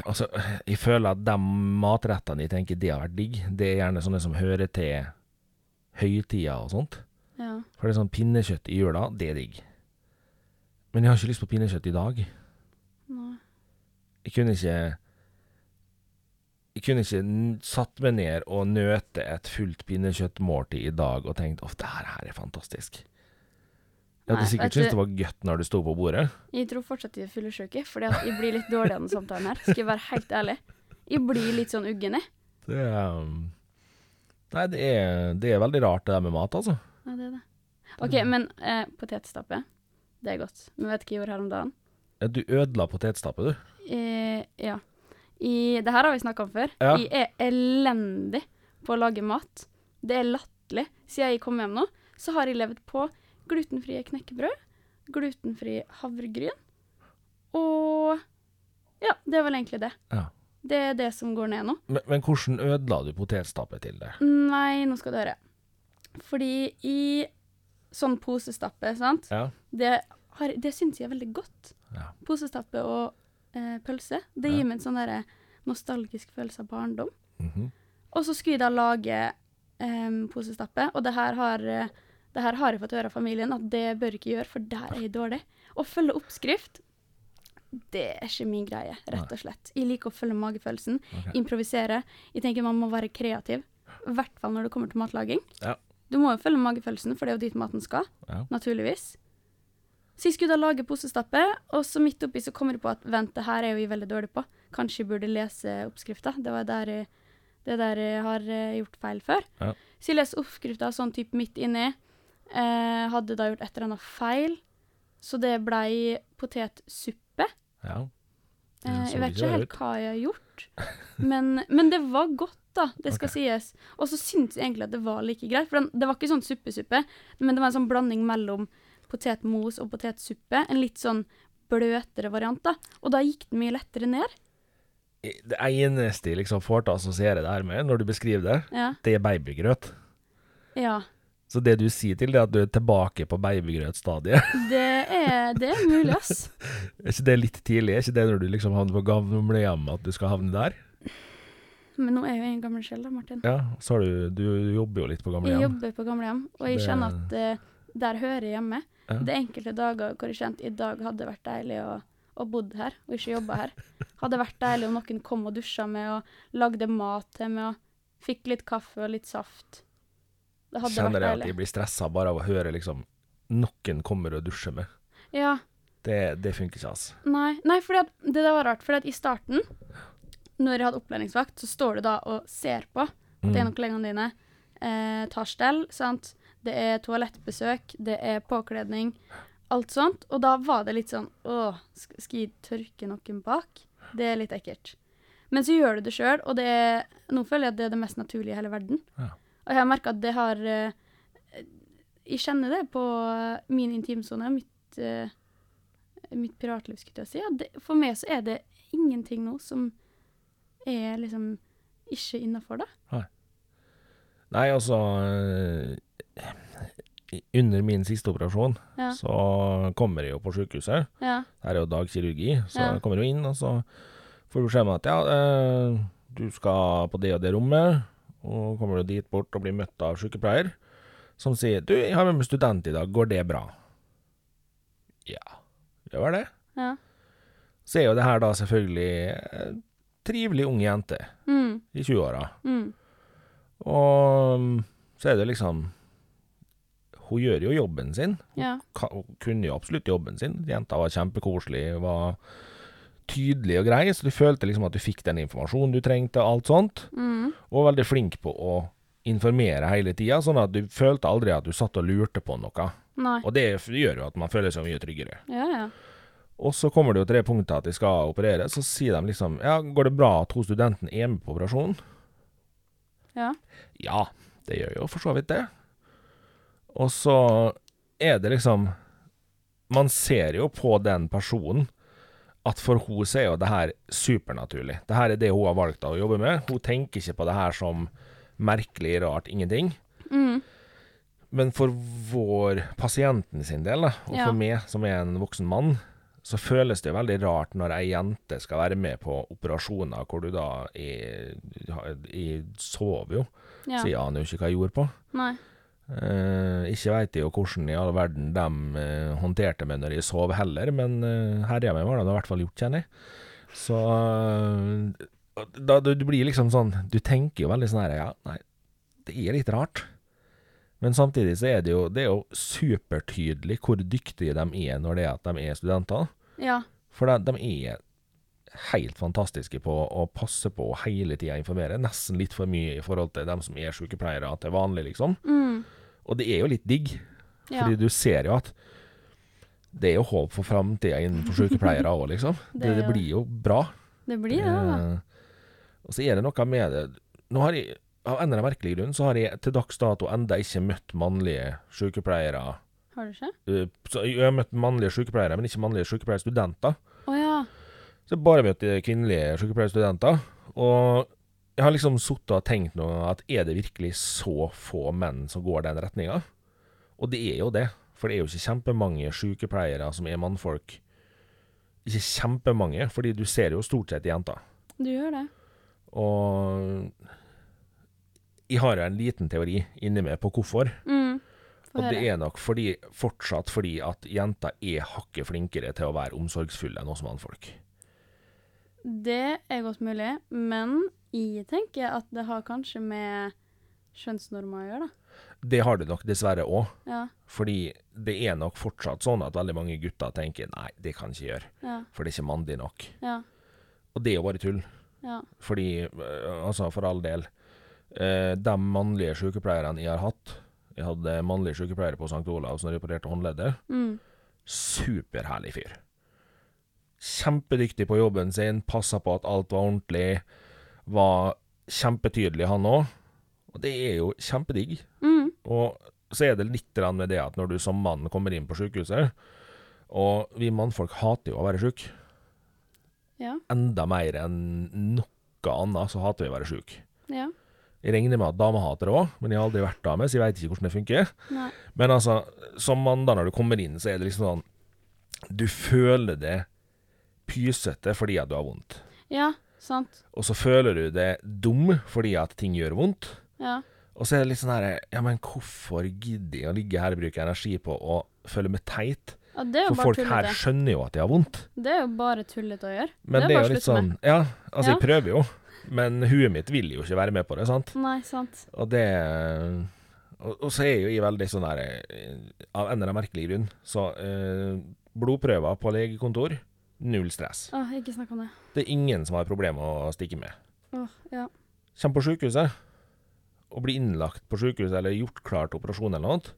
Altså, jeg føler at de matrettene jeg tenker det har vært digg, det er gjerne sånne som hører til høytida og sånt. Ja. For det er sånn pinnekjøtt i jula, det er digg. Men jeg har ikke lyst på pinnekjøtt i dag. Nei. Jeg kunne ikke Jeg kunne ikke satt meg ned og nøte et fullt pinnekjøttmåltid i dag og tenkt at det her, er fantastisk. Jeg hadde Nei, sikkert syntes det var godt når du sto på bordet. Jeg tror fortsatt jeg er fyllesyk, fordi jeg blir litt dårlig av den samtalen her. Skal jeg være helt ærlig. Jeg blir litt sånn uggen, jeg. Det er um, Nei, det er, det er veldig rart det der med mat, altså. Ja, det er det. OK, men eh, potetstappe, Det er godt. Men vet du hva jeg gjorde her om dagen? Ja, Du ødela potetstappe, du. Eh, ja. I, det her har vi snakka om før. Ja. Jeg er elendig på å lage mat. Det er latterlig. Siden jeg kom hjem nå, så har jeg levd på glutenfrie knekkebrød, glutenfri havregryn og Ja, det er vel egentlig det. Ja. Det er det som går ned nå. Men, men hvordan ødela du potetstappet til det? Nei, nå skal du høre. Fordi i sånn posestappe, sant, Ja. det, har- det syns jeg er veldig godt. Ja. Posestappe og eh, pølse. Det Ja. gir meg en sånn derre nostalgisk følelse av barndom. Mhm. Og så skulle jeg da lage eh, posestappe, og det her, har, det her har jeg fått høre av familien at det bør jeg ikke gjøre, for der er jeg dårlig. Å følge oppskrift, det er ikke min greie, rett og slett. Jeg liker å følge magefølelsen, okay. improvisere. Jeg tenker man må være kreativ, i hvert fall når det kommer til matlaging. Ja. Du må jo følge magefølelsen, for det er jo dit maten skal, Ja. naturligvis. Så jeg skulle da lage posestappe, og så midt oppi så kommer jeg på at vent, det her er jo jeg veldig dårlig på. Kanskje jeg burde lese oppskrifta. Det var der jeg, det der jeg har eh, gjort feil før. Ja. Så jeg leser oppskrifta sånn type midt inni. Eh, hadde da gjort et eller annet feil, så det blei potetsuppe. ja. Eh, jeg vet ikke helt hva jeg har gjort, men, men det var godt, da. Det skal okay. sies. Og så syntes jeg egentlig at det var like greit. For den, det var ikke sånn suppesuppe, men det var en sånn blanding mellom potetmos og potetsuppe. En litt sånn bløtere variant, da. Og da gikk det mye lettere ned. Det eneste jeg liksom får til å assosiere det her med, når du beskriver det, Ja. det er babygrøt. ja. Så det du sier til det, er at du er tilbake på babygrøtstadiet. Det er, det er mulig, ass. er ikke det litt tidlig? Er ikke det når du liksom havner på gamlehjemmet, at du skal havne der? Men nå er jeg jo en gammel sjel, da, Martin. Ja, så har du Du jobber jo litt på Jeg jobber på gamlehjem, og jeg Det- kjenner at uh, der hører jeg hjemme. Ja. Det er enkelte dager hvor jeg kjente i dag hadde det vært deilig å, å bodd her, og ikke jobba her. Hadde vært deilig om noen kom og dusja med og lagde mat til meg og fikk litt kaffe og litt saft. Det hadde Kjenner vært jeg at deilig. jeg blir stressa bare av å høre liksom noen kommer og dusjer med. Ja. Det, det funker ikke, altså. Nei, nei for det var rart. For i starten, når jeg hadde opplæringsvakt, så står du da og ser på at Mm. en av kollegene dine eh, tar stell. sant? Det er toalettbesøk, det er påkledning, alt sånt. Og da var det litt sånn Åh, skal jeg tørke noen bak? Det er litt ekkelt. Men så gjør du det sjøl, og det er, nå føler jeg at det er det mest naturlige i hele verden. Ja. Og jeg har merka at det har eh, Jeg kjenner det på min intimsone, mitt, eh, mitt piratliv, skulle jeg si. Ja, det, for meg så er det ingenting nå som er liksom ikke innafor, da. Nei, Nei, altså eh, Under min siste operasjon Ja. så kommer jeg jo på sykehuset. Ja. Her er jo dagkirurgi, så Ja. jeg kommer jo inn, og så får du beskjed om at ja, eh, du skal på det og det rommet, og kommer du dit bort og blir møtt av sykepleier, som sier du, jeg har med meg student i dag, går det bra? Ja, gjør det. Ja. Så er jo det her da selvfølgelig eh, trivelig ung jente Mm, i 20-åra, mm, og mm, så er det liksom Hun gjør jo jobben sin, ja. hun kunne jo absolutt jobben sin. Jenta var kjempekoselig, var tydelig og grei, så du følte liksom at du fikk den informasjonen du trengte, og alt sånt. Mm, Og veldig flink på å informere hele tida, sånn at du følte aldri at du satt og lurte på noe. nei. Og det gjør jo at man føler seg mye tryggere. Ja, ja. Og så kommer det jo til det punktet at de skal operere, så sier de liksom Ja, går det bra at hun studenten er med på operasjonen? Ja. Ja, det gjør jo for så vidt det. Og så er det liksom Man ser jo på den personen at for hun så er jo det her supernaturlig. Det her er det hun har valgt å jobbe med. Hun tenker ikke på det her som merkelig, rart, ingenting. Mm, Men for vår pasienten sin del, da, og Ja. for meg som er en voksen mann, så føles det veldig rart når ei jente skal være med på operasjoner hvor du da Jeg sover jo, ja. så jeg aner jo ikke hva jeg gjorde på. Nei. Eh, ikke veit jeg jo hvordan i all verden de eh, håndterte meg når jeg sov heller, men uh, herja meg var det i hvert fall gjort, kjenner jeg. Så eh, da, du, du blir liksom sånn Du tenker jo veldig sånn her Ja, nei, det er litt rart. Men samtidig så er det jo, det er jo supertydelig hvor dyktige de er når det er at de er studenter. Ja. For de, de er helt fantastiske på å passe på å hele tida informere. Nesten litt for mye i forhold til dem som er sykepleiere til vanlig, liksom. Mm, Og det er jo litt digg, ja. fordi du ser jo at det er jo håp for framtida innenfor sykepleiere òg, liksom. Det Det, det blir jo bra. Det blir det, da. Eh, og så er det noe med det Nå har jeg, Av en eller annen merkelig grunn så har jeg til dags dato enda ikke møtt mannlige sykepleiere. Har du ikke? Eh, så jeg har møtt mannlige sykepleiere, men ikke mannlige sykepleierstudenter. Oh, ja. Så jeg har bare møtt kvinnelige sykepleierstudenter. Og jeg har liksom sittet og tenkt nå at er det virkelig så få menn som går den retninga? Og det er jo det. For det er jo ikke kjempemange sykepleiere som er mannfolk. Ikke kjempemange, fordi du ser jo stort sett jenter. Du gjør det. Og jeg har en liten teori inni meg på hvorfor. Mm. Og det er nok fordi, fortsatt fordi at jenter er hakket flinkere til å være omsorgsfulle enn oss mannfolk. Det er godt mulig, men jeg tenker at det har kanskje med kjønnsnormer å gjøre, da. Det har det nok dessverre òg. Ja. Fordi det er nok fortsatt sånn at veldig mange gutter tenker nei, det kan jeg ikke gjøre, Ja. for det er ikke mandig nok. Ja. Og det er jo bare tull. Ja. Fordi, øh, altså for all del, eh, de mannlige sykepleierne jeg har hatt Jeg hadde mannlige sykepleiere på St. Olavs når jeg opererte håndleddet. Mm. Superherlig fyr. Kjempedyktig på jobben sin, passa på at alt var ordentlig. Var kjempetydelig, han òg. Og det er jo kjempedigg. Mm. Og så er det litt med det at når du som mann kommer inn på sykehuset Og vi mannfolk hater jo å være sjuk. Ja. Enda mer enn noe annet så hater vi å være sjuk. Ja. Jeg regner med at damer hater det òg, men jeg har aldri vært dame, så jeg veit ikke hvordan det funker. Nei. Men altså, som mann da når du kommer inn, så er det liksom sånn Du føler det pysete fordi at du har vondt. Ja, sant. Og så føler du det dum fordi at ting gjør vondt. Ja. Og så er det litt sånn her Ja, men hvorfor gidder jeg å ligge her og bruke energi på å føle meg teit? ja det er jo For folk her skjønner jo at de har vondt. Det er jo bare tullete å gjøre. Men Det er det er, bare jo litt sånn. Ja, altså, Ja. jeg prøver jo. Men huet mitt vil jo ikke være med på det, sant? Nei, sant. Og det Og, og så er jo jeg veldig sånn der eh, Av en eller annen merkelig grunn, så eh, Blodprøver på legekontor, null stress. Åh, ikke snakk om det. Det er ingen som har problemer med å stikke med. Åh, ja. Kommer på sykehuset og blir innlagt på sykehuset eller gjort klar til operasjon eller noe,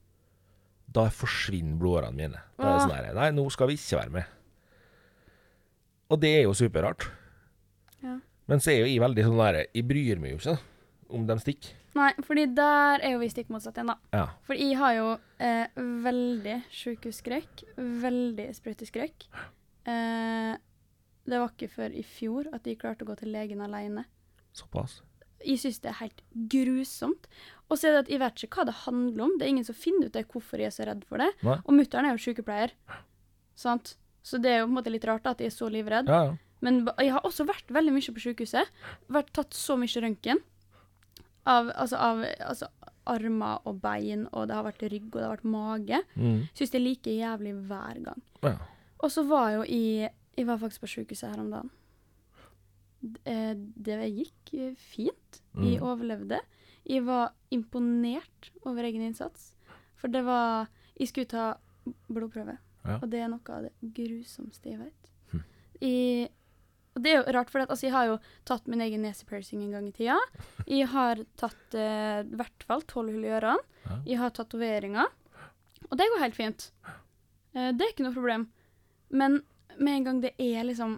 da forsvinner blodårene mine. Da er det sånn her Nei, nå skal vi ikke være med. Og det er jo superrart. Men så er jo jeg veldig sånn der Jeg bryr meg jo ikke om de stikker. Nei, fordi der er jo vi stikk motsatt igjen, da. Ja. For jeg har jo eh, veldig sykehusskrekk. Veldig sprøyteskrekk. Eh, det var ikke før i fjor at jeg klarte å gå til legen alene. Såpass. Jeg syns det er helt grusomt. Og så er det at jeg vet ikke hva det handler om. Det er ingen som finner ut det hvorfor jeg er så redd for det. Nei. Og mutter'n er jo sykepleier. Sant? Så det er jo på en måte litt rart da, at jeg er så livredd. Ja, ja. Men jeg har også vært veldig mye på sykehuset. Vært tatt så mye røntgen. Av, altså, av altså, armer og bein, og det har vært rygg, og det har vært mage. Mm. Syns det er like jævlig hver gang. ja. Og så var jeg jo jeg Jeg var faktisk på sykehuset her om dagen. Eh, Det gikk fint. Jeg Mm. overlevde. Jeg var imponert over egen innsats. For det var Jeg skulle ta blodprøve, Ja. og det er noe av det grusomste jeg vet. Hm. Jeg, og det er jo rart, for at, altså, jeg har jo tatt min egen nesepiercing en gang i tida. Jeg har tatt eh, i hvert fall tolv hull i ørene. Ja. Jeg har tatoveringer. Og det går helt fint. Eh, det er ikke noe problem. Men med en gang det er liksom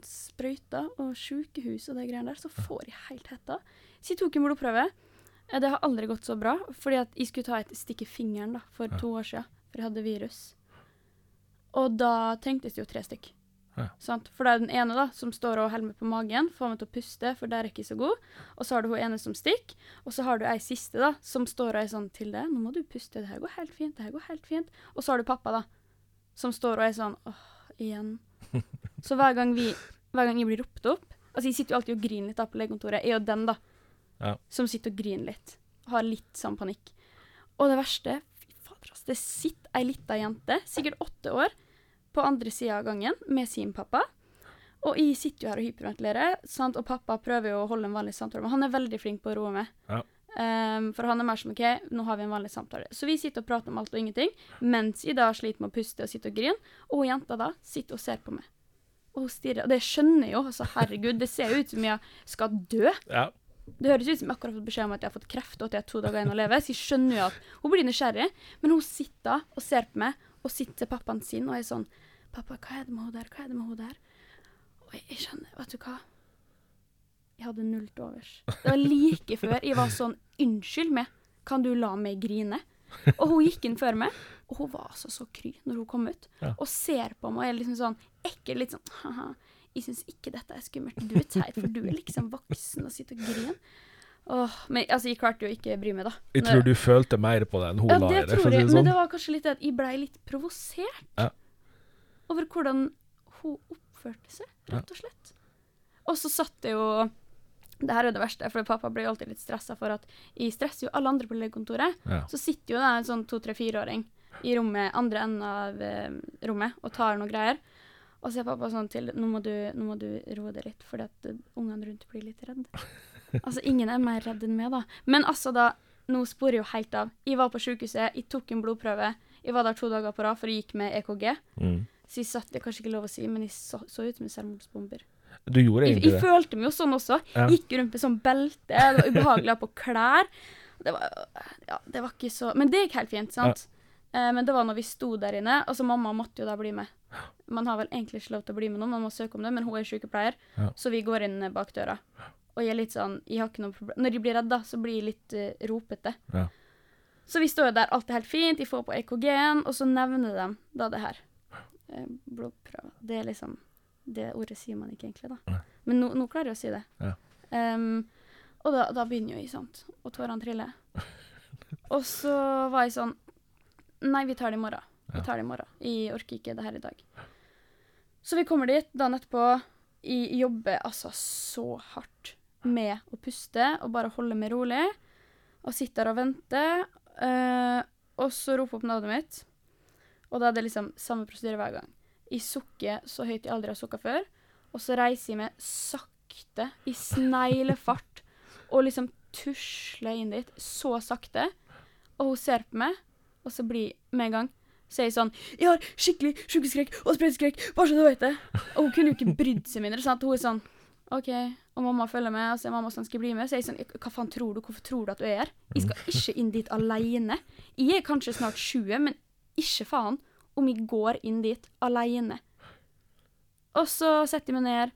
sprøyter og sykehus og de greiene der, så får jeg helt hetta. Så jeg tok en blodprøve. Eh, Det har aldri gått så bra, fordi at jeg skulle ta et stikk i fingeren da, for Ja. to år siden, for jeg hadde virus. Og da tenktes det jo tre stykk. Ja. Sant? For det er den ene da, som står og holder meg på magen, får meg til å puste, for der er jeg ikke så god. Og så har du hun ene som stikker, og så har du ei siste da, som står og er sånn til det. Nå må du puste, det her går helt fint, det her går helt fint. Og så har du pappa da, som står og er sånn, åh, igjen. Så hver gang vi, hver gang jeg blir ropt opp, altså jeg sitter jo alltid og griner litt da på legekontoret, jeg er jo den da, Ja. som sitter og griner litt, har litt sånn panikk. Og det verste, fy fader ass, det sitter ei lita jente, sikkert åtte år, på andre sida av gangen med sin pappa. Og jeg sitter jo her og hyperventilerer, sant? og pappa prøver jo å holde en vanlig samtale, men han er veldig flink på å roe meg. Ja. Um, for han er mer som OK, nå har vi en vanlig samtale. Så vi sitter og prater om alt og ingenting, mens jeg da sliter med å puste og sitte og grine. Og jenta da sitter og ser på meg. Og hun stirrer. Og det skjønner jeg jo. Altså, herregud, det ser jo ut som jeg skal dø. ja. Det høres ut som jeg akkurat har fått beskjed om at jeg har fått kreft og at jeg har to dager igjen å leve. Så jeg skjønner jo at hun blir nysgjerrig, men hun sitter og ser på meg og sitter pappaen sin og er sånn 'Pappa, hva er det med hun der? Hva er det med hun der?' Og jeg, jeg skjønner, vet du hva? Jeg hadde null til overs. Det var like før jeg var sånn 'Unnskyld meg, kan du la meg grine?' Og hun gikk inn før meg, og hun var altså så kry når hun kom ut. Ja. Og ser på meg og er liksom sånn ekkel, litt sånn haha. Jeg syns ikke dette er skummelt. Du er teit, for du er liksom voksen og sitter og griner. Åh, men altså, jeg klarte jo ikke å bry meg, da. Jeg tror du følte mer på det enn hun ja, la i det det, tror jeg. Men sånn. det var kanskje litt det at jeg blei litt provosert Ja. over hvordan hun oppførte seg, rett og slett. Og så satt det jo Det her er det verste, for pappa blir alltid litt stressa for at jeg stresser jo alle andre på legekontoret. Ja. Så sitter jo det en sånn to-tre-fireåring i rommet, andre enden av eh, rommet og tar noe greier. Og så er pappa sånn til Nå må du, nå må du roe deg litt, fordi at eh, ungene rundt blir litt redde. Altså, ingen er mer redd enn meg, da. Men altså, da Nå sporer jeg jo helt av. Jeg var på sykehuset, jeg tok en blodprøve. Jeg var der to dager på rad, for jeg gikk med EKG. Mm. Så jeg satt, det er kanskje ikke lov å si, men jeg så, så ut som en selvmordsbomber. Du gjorde Jeg, egentlig jeg det. følte meg jo sånn også. Ja. Gikk rundt med sånn belte, det var ubehagelig å ha på klær. Det var, ja, det var ikke så Men det gikk helt fint, sant? Eh, men det var når vi sto der inne. Altså, mamma måtte jo da bli med. Man har vel egentlig ikke lov til å bli med noen, man må søke om det, men hun er sykepleier, Ja. så vi går inn bak døra. Og jeg er litt sånn Jeg har ikke noe problem Når de blir redda, så blir jeg litt uh, ropete. Ja. Så vi står jo der, alt er helt fint, de får på EKG-en, og så nevner de da det her. Eh, blodprøve. Det er liksom Det ordet sier man ikke egentlig, da. Nei. Men nå, nå klarer jeg å si det. Ja. Um, og da, da begynner jo jeg, sant. Og tårene triller. og så var jeg sånn Nei, vi tar det i morgen. Vi tar det i morgen. Jeg orker ikke det her i dag. Så vi kommer dit dagen etterpå. Jeg jobber altså så hardt med å puste og bare holde meg rolig. Og sitter der og venter. Uh, og så roper opp navnet mitt. Og da er det liksom samme prosedyre hver gang. Jeg sukker så høyt jeg aldri har sukka før. Og så reiser jeg meg sakte, i sneglefart, og liksom tusler inn dit så sakte. Og hun ser på meg, og så blir med en gang så jeg sånn 'Jeg har skikkelig sjukeskrekk og sprøyteskrekk, bare så du vet det.' Og hun kunne jo ikke brydd seg mindre. sant? Hun er sånn 'OK.' Og mamma følger med, og så er mamma sånn 'Skal bli med?' Så er jeg sånn 'Hva faen tror du? Hvorfor tror du at du er her?' Jeg skal ikke inn dit alene. Jeg er kanskje snart 20, men ikke faen om jeg går inn dit alene. Og så setter jeg meg ned.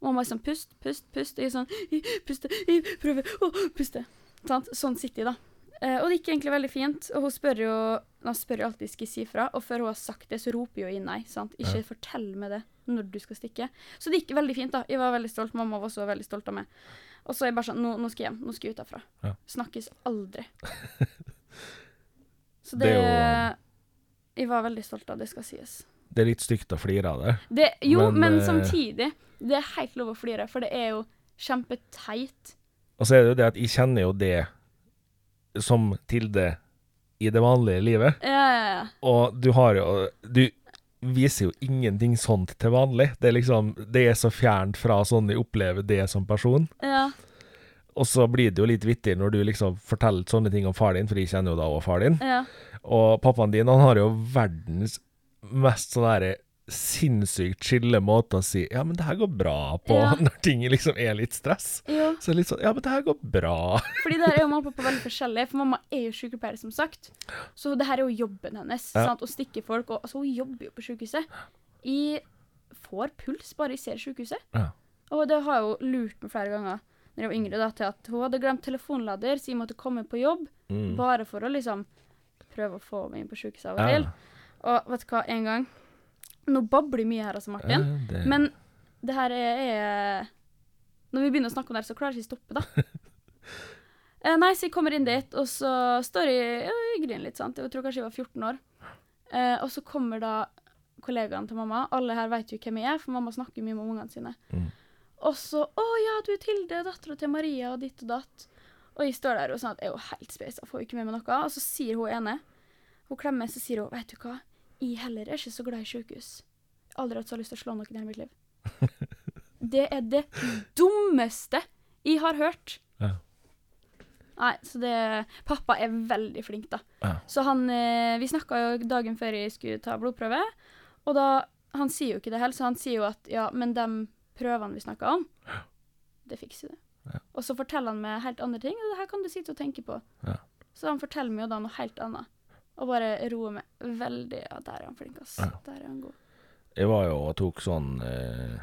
og Mamma er sånn 'Pust, pust, pust.' Og jeg er sånn «Jeg Puste, jeg prøver å puste. Sånn sitter jeg, da. Eh, og det gikk egentlig veldig fint. Og hun spør jo Hun spør jo alltid skal jeg si fra, og før hun har sagt det, så roper jo jeg nei. sant? Ikke Ja. fortell meg det når du skal stikke. Så det gikk veldig fint, da. Jeg var veldig stolt. Mamma var også veldig stolt av meg. Og så er jeg bare sånn Nå, nå skal jeg hjem. Nå skal jeg ut herfra. Ja. Snakkes aldri. så Det det, Jeg var veldig stolt av, det skal sies. Det er litt stygt å flire av det. Det, jo, Men, men, eh, samtidig. Det er helt lov å flire, for det er jo kjempeteit. Og så er det jo det at jeg kjenner jo det som Tilde i det vanlige livet. Ja, ja, ja. Og du har jo Du viser jo ingenting sånt til vanlig. Det er liksom Det er så fjernt fra sånn jeg opplever det som person. ja. Og så blir det jo litt vittig når du liksom forteller sånne ting om far din, for jeg kjenner jo da også far din. ja. Og pappaen din, han har jo verdens mest sånn derre sinnssykt chille måte å si 'ja, men det her går bra' på, Ja. når ting liksom er litt stress. Ja. Så litt sånn 'ja, men det her går bra'. fordi der er jo mamma og pappa veldig forskjellige, for mamma er jo sykepleier, som sagt. Så det her er jo jobben hennes, Ja. sant? å stikke folk, og altså, hun jobber jo på sykehuset. Jeg får puls bare jeg ser sykehuset. Ja. Og det har jo lurt meg flere ganger når jeg var yngre, da, til at hun hadde glemt telefonlader, så jeg måtte komme på jobb, Mm. bare for å liksom prøve å få meg inn på sykehuset av og til. Og vet du hva, en gang Nå babler mye her, altså, Martin. Ja, det- Men det her er, er Når vi begynner å snakke om det, her, så klarer jeg ikke å stoppe, da. eh, nei, så jeg kommer inn dit, og så står jeg og griner litt, sant. Jeg tror kanskje jeg var 14 år. Eh, og så kommer da kollegaene til mamma. Alle her vet jo hvem jeg er, for mamma snakker mye med ungene sine. Mm. Og så 'Å ja, du er Tilde, dattera til Maria', og ditt og datt. Og jeg står der og sånn at jeg er jo helt spes, jeg får ikke med meg noe. Og så sier hun ene Hun klemmer, så sier hun 'Vet du hva, jeg heller er ikke så glad i sykehus'. Aldri hatt så lyst til å slå noen i mitt liv. Det er det dummeste jeg har hørt. Ja. Nei, så det Pappa er veldig flink, da. Ja. Så han eh, Vi snakka jo dagen før jeg skulle ta blodprøve, og da Han sier jo ikke det heller, så han sier jo at ja, men de prøvene vi snakka om, det fikser du. Ja. Og så forteller han meg helt andre ting, og det her kan du sitte og tenke på. Ja. Så han forteller meg jo da noe helt annet. Og bare roer meg veldig Ja, der er han flink, ass. Ja. Der er han god. Jeg var jo og tok sånn eh,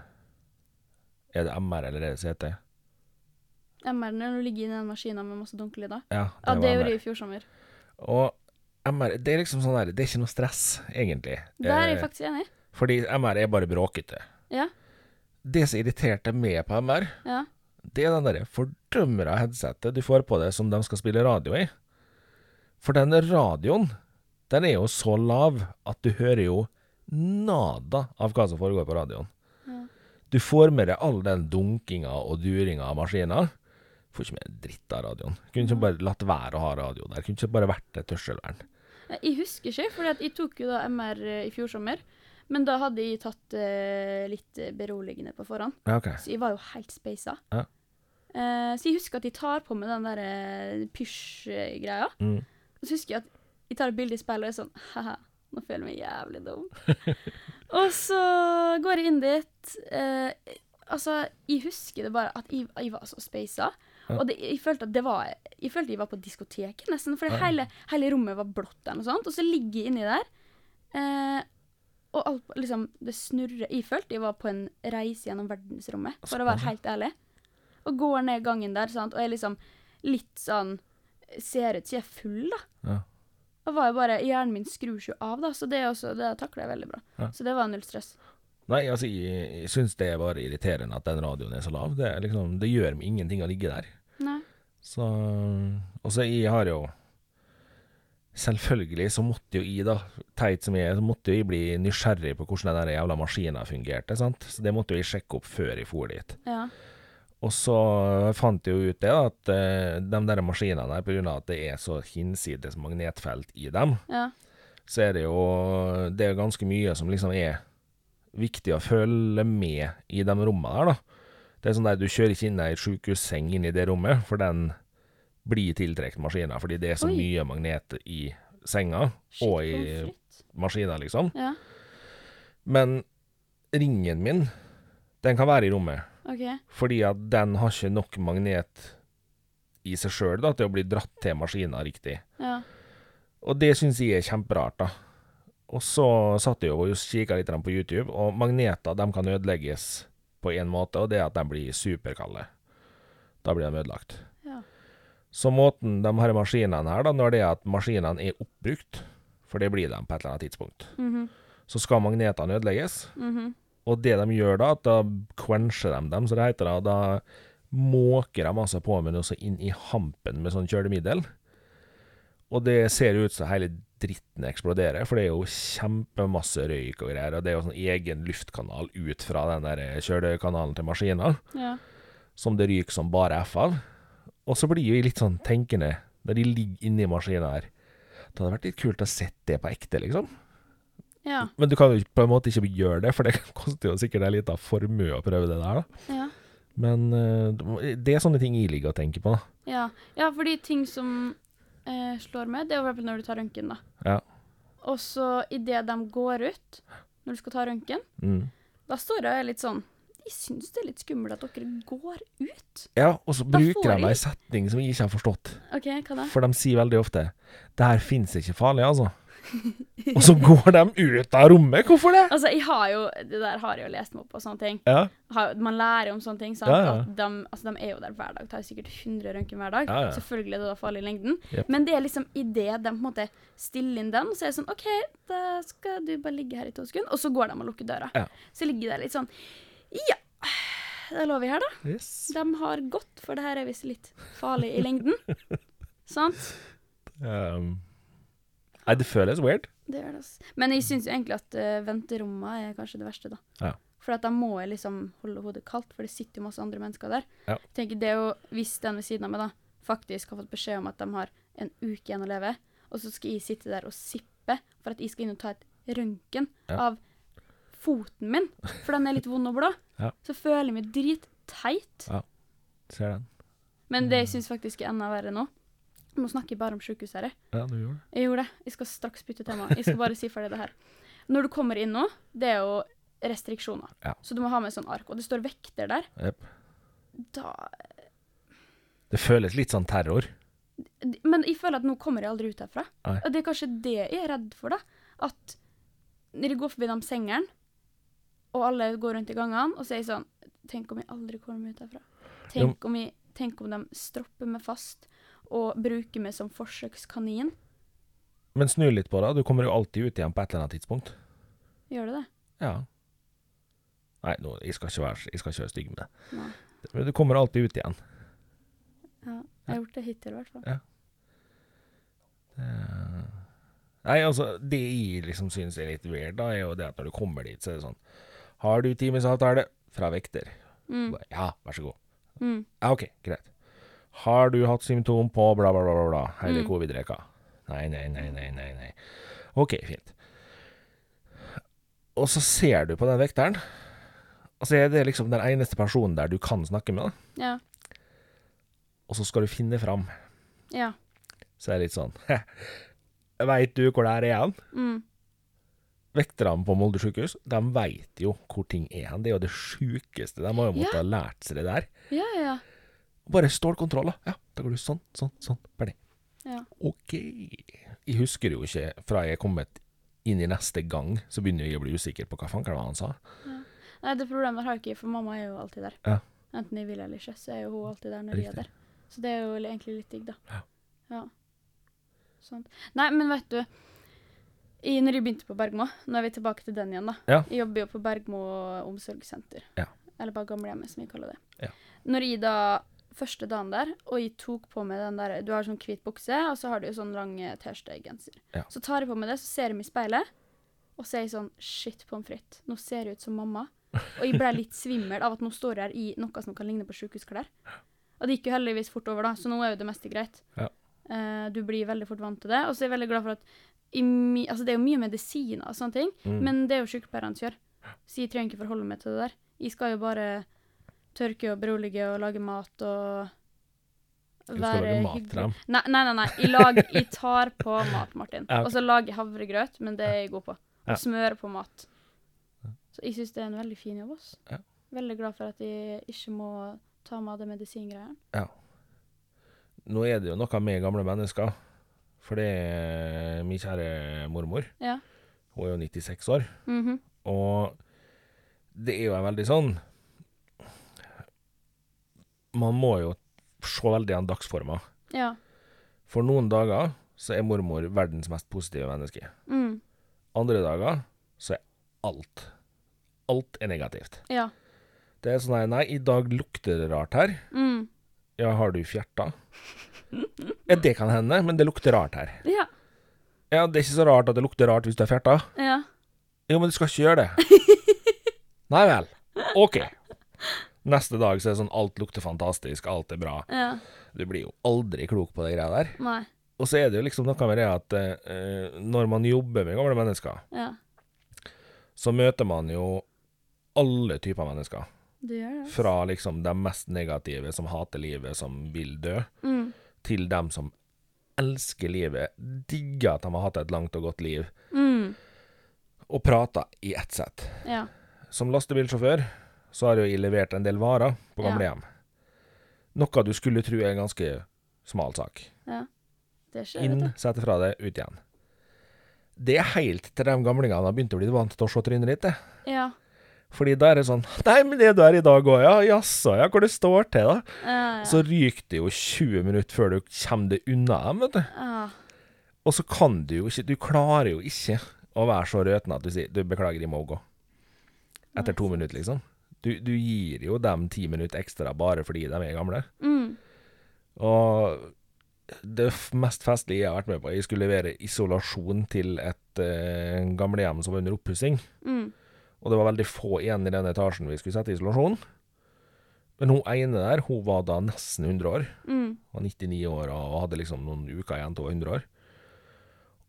Er det MR eller er det CT? MR-en når du ligger inni den maskinen med masse dunkelyder. Ja, Ja, det gjorde MR. jeg i fjor sommer. Og MR, det er liksom sånn der Det er ikke noe stress, egentlig. Der er jeg Eh, faktisk enig. Fordi MR er bare bråkete. Ja. Det som irriterte meg på MR, Ja. det er den derre fordømra headsetet du får på deg som de skal spille radio i. For den radioen, den er jo så lav at du hører jo nada av hva som foregår på radioen. Ja. Du får med deg all den dunkinga og duringa av maskiner. Får ikke med dritt av radioen. Kunne ikke bare latt være å ha radio der. Kunne ikke bare vært et tørselvern. Jeg husker ikke, for jeg tok jo da MR i fjor sommer. Men da hadde jeg tatt uh, litt eh, beroligende på forhånd. Ja, okay. Så jeg var jo helt speisa. Ja. Uh, så jeg husker at jeg tar på meg den der eh, pysj-greia. Mm. Så husker jeg at jeg tar et bilde i speilet og er sånn Haha, nå føler jeg meg jævlig dum. og så går jeg inn dit. Eh, altså, jeg husker det bare at jeg, jeg var så speisa. Ja. Og det, jeg følte at det var Jeg følte jeg var på diskoteket, nesten. For Ja. hele, hele rommet var blått eller noe sånt. Og så ligger jeg inni der. Eh, og alt, liksom, det snurrer. Jeg følte jeg var på en reise gjennom verdensrommet, for å være helt ærlig. Og går ned gangen der, sant? og jeg liksom litt sånn Ser ut som jeg er full, da. Ja. Da var jeg bare, Hjernen min skrur seg av, da, så det, også, det takla jeg veldig bra. Ja. Så det var null stress. Nei, altså, jeg, jeg syns det er bare irriterende at den radioen er så lav. Det, liksom, det gjør meg ingenting å ligge der. Nei. Så Og så jeg har jo Selvfølgelig så måtte jo jeg, da, teit som jeg er, så måtte jo jeg bli nysgjerrig på hvordan den jævla maskina fungerte, sant. Så det måtte jo jeg sjekke opp før jeg for dit. Ja. Og så fant jeg jo ut det, at eh, de der maskinene grunn av at det er så hinsides magnetfelt i dem, Ja. så er det jo Det er ganske mye som liksom er viktig å følge med i de rommene der, da. Det er sånn der du kjører ikke inn ei sjukehusseng inn i det rommet, for den blir tiltrukket maskiner, fordi det er så Oi. mye magnet i senga Shit, og i maskiner, liksom. Ja, Men ringen min, den kan være i rommet, OK. fordi at den har ikke nok magnet i seg sjøl til å bli dratt til maskina riktig. Ja. Og det syns jeg er kjemperart, da. Og så satt jeg og kikka litt på YouTube, og magneter de kan ødelegges på én måte, og det er at de blir superkalde. Da blir de ødelagt. Ja. Så måten de her maskinene her, da, når det er at maskinene er oppbrukt, for det blir de på et eller annet tidspunkt, Mhm. så skal magnetene ødelegges. Mhm. Og det de gjør da, at da quencher de dem, så det heter da, da måker de altså på med noe så inn i hampen med sånn kjølemiddel. Og det ser ut som hele dritten eksploderer, for det er jo kjempemasse røyk og greier, og det er jo sånn egen luftkanal ut fra den der kjølekanalen til maskinen, Ja. som det ryker som bare F av. Og så blir jo litt sånn tenkende, når de ligger inni maskinen her, det hadde vært litt kult å sett det på ekte, liksom. Ja. Men du kan jo på en måte ikke gjøre det, for det koster jo sikkert en liten formue å prøve det der, da. Ja. Men eh, det er sånne ting jeg liker å tenke på. da. Ja, ja fordi ting som eh, slår meg, det er jo når du tar røntgen, da. Ja. Og så idet de går ut, når du skal ta røntgen, Mm. da står jeg litt sånn Jeg syns det er litt skummelt at dere går ut. Ja, og så Da bruker de ei setning som jeg ikke har forstått. OK, hva da? For de sier veldig ofte 'Det her fins ikke farlig', altså. og så går de ut av rommet. Hvorfor det? Altså, jeg har jo Det der har jeg jo lest meg opp på, sånne ting. Ja, Har, man lærer om sånne ting, sant. Ja, ja. De, altså, de er jo der hver dag. Tar sikkert 100 røntgen hver dag. Selvfølgelig er det da farlig i lengden. Yep. Men det er liksom idet de på en måte stiller inn den, så er det sånn OK, da skal du bare ligge her i to sekunder. Og så går de og lukker døra. Så ligger der litt sånn Ja, da lå vi her, da. yes. De har gått, for det her er visst litt farlig i lengden. Sant? Um, nei, det føles weird. Det gjør det, altså. Men jeg syns egentlig at uh, venterommet er kanskje det verste, da. Ja. For da må jeg liksom holde hodet kaldt, for det sitter jo masse andre mennesker der. Ja. Jeg tenker det er jo, Hvis den ved siden av meg da faktisk har fått beskjed om at de har en uke igjen å leve, og så skal jeg sitte der og sippe for at jeg skal inn og ta et røntgen Ja. av foten min, for den er litt vond og blå, Ja. så føler jeg meg dritteit. Ser den. Men det jeg syns faktisk er enda verre nå Nå snakker jeg bare om sykehus, jeg. Ja, du gjorde det. Jeg gjorde det. Jeg skal straks bytte tema. Jeg skal bare si ferdig det her. Når du kommer inn nå, det er jo restriksjoner. Ja. Så du må ha med sånn ark. Og det står vekter der. Yep. Da Det føles litt sånn terror. Men jeg føler at nå kommer jeg aldri ut herfra. Nei. Og det er kanskje det jeg er redd for, da. At når jeg går forbi de sengene, og alle går rundt i gangene, og så er jeg sånn Tenk om jeg aldri kommer ut herfra. Tenk om, jeg, tenk om de stropper meg fast og bruker meg som forsøkskanin. Men snu litt på det. Du kommer jo alltid ut igjen på et eller annet tidspunkt. Gjør du det? Ja. Nei, nå, jeg, skal ikke være, jeg skal ikke være stygg med det. Nei. Men du kommer alltid ut igjen. Ja. Jeg har gjort det hittil, i hvert fall. Ja. Eh, Nei, altså, det jeg liksom synes er litt weird, da, er jo det at når du kommer dit, så er det sånn Har du timesavtale fra vekter? Mm. Ja, vær så god. Mm. Ja, OK, greit. Har du hatt symptom på bla, bla, bla, bla, hele Mm. covid-reka? Nei, nei, nei, nei, nei, nei. OK, fint. Og så ser du på den vekteren, og så er det liksom den eneste personen der du kan snakke med. Ja. og så skal du finne fram. Ja. Så er det litt sånn Veit du hvor det er igjen? Mm. Vekterne på Molde sykehus, de veit jo hvor ting er hen. Det er jo det sjukeste. De har jo måttet Ja. ha lært seg det der. Ja, ja, Bare stålkontroller. Ja, da går du sånn, sånn, sånn. Ferdig. ja. OK. Jeg husker jo ikke fra jeg er kommet inn i neste gang, så begynner jeg å bli usikker på hva faen var han sa. Nei, det problemet har jeg ikke, for mamma er jo alltid der. Ja. Enten jeg vil eller ikke, så er jo hun alltid der når jeg Riktig. er der. Så det er jo egentlig litt digg, da. Ja. Ja. Sånn. Nei, men vet du i, Når jeg begynte på Bergmo, nå er vi tilbake til den igjen, da. Ja. Jeg jobber jo på Bergmo omsorgssenter. Ja. Eller bare gamlehjemmet, som vi kaller det. Ja. Når jeg da Første dagen der, og jeg tok på meg den der Du har sånn hvit bukse, og så har du sånn lang eh, T-skjorte-genser. Ja. Så tar jeg på meg det, så ser jeg meg i speilet, og så er jeg sånn Shit, pommes frites. Nå ser jeg ut som mamma. Og jeg ble litt svimmel av at nå står jeg her i noe som kan ligne på sykehusklær. Og det gikk jo heldigvis fort over, da, så nå er jo det meste greit. Ja. Uh, du blir veldig fort vant til det. Og så er jeg veldig glad for at altså det er jo mye medisiner og sånne ting, Mm. men det er jo sykepleierne som gjør. Så jeg trenger ikke forholde meg til det der. Jeg skal jo bare tørke og berolige og lage mat og Du skal lage mat til dem. Nei, nei, nei. nei. Jeg, lag, jeg tar på mat, Martin. Ja, okay. Og så lager jeg havregrøt, men det er jeg god på. Og Ja. smører på mat. Så jeg syns det er en veldig fin jobb. Også. Ja. Veldig glad for at jeg ikke må ta av det medisingreiene. Nå er det jo noe med gamle mennesker. For det er min kjære mormor. Ja. Hun er jo 96 år. Mhm. Og det er jo en veldig sånn Man må jo se veldig an dagsforma. Ja. For noen dager så er mormor verdens mest positive menneske. Mm. Andre dager så er alt Alt er negativt. Ja. Det er sånn her Nei, i dag lukter det rart her. Mm. Ja, har du fjerta? Ja, det kan hende, men det lukter rart her. Ja. Ja, det er ikke så rart at det lukter rart hvis du har fjerta. Ja. Jo, men du skal ikke gjøre det. Nei vel. OK. Neste dag så er det sånn alt lukter fantastisk, alt er bra. Ja. Du blir jo aldri klok på de greia der. Nei. Og så er det jo liksom noe med det at eh, når man jobber med gamle mennesker, Ja. så møter man jo alle typer mennesker. Du gjør det. Fra liksom de mest negative, som hater livet, som vil dø, Mm. til dem som elsker livet, digger at de har hatt et langt og godt liv, Mm. og prater i ett sett. Ja. Som lastebilsjåfør så har jo jeg levert en del varer på Ja. gamlehjem. Noe du skulle tro er en ganske smal sak. ja. Det skjer, Inn, sette fra deg, ut igjen. Det er helt til de gamlingene har begynt å bli vant til å se trynet ditt. det. Ja. Fordi da er det sånn Nei, men det du er i dag òg, ja. Jaså, ja. Hvor det står til, da. Ja, ja. Så ryker det jo 20 minutter før du kommer deg unna dem, vet du. Ja. Og så kan du jo ikke Du klarer jo ikke å være så røten at du sier Du, beklager, jeg må gå. Etter to minutter, liksom. Du, du gir jo dem ti minutter ekstra bare fordi de er gamle. Mm. Og det mest festlige jeg har vært med på Jeg skulle levere isolasjon til et uh, gamlehjem som var under oppussing. Mm. Og det var veldig få igjen i den etasjen vi skulle sette isolasjon. Men hun ene der, hun var da nesten 100 år. Mm. Var 99 år og hadde liksom noen uker igjen til hun var 100 år.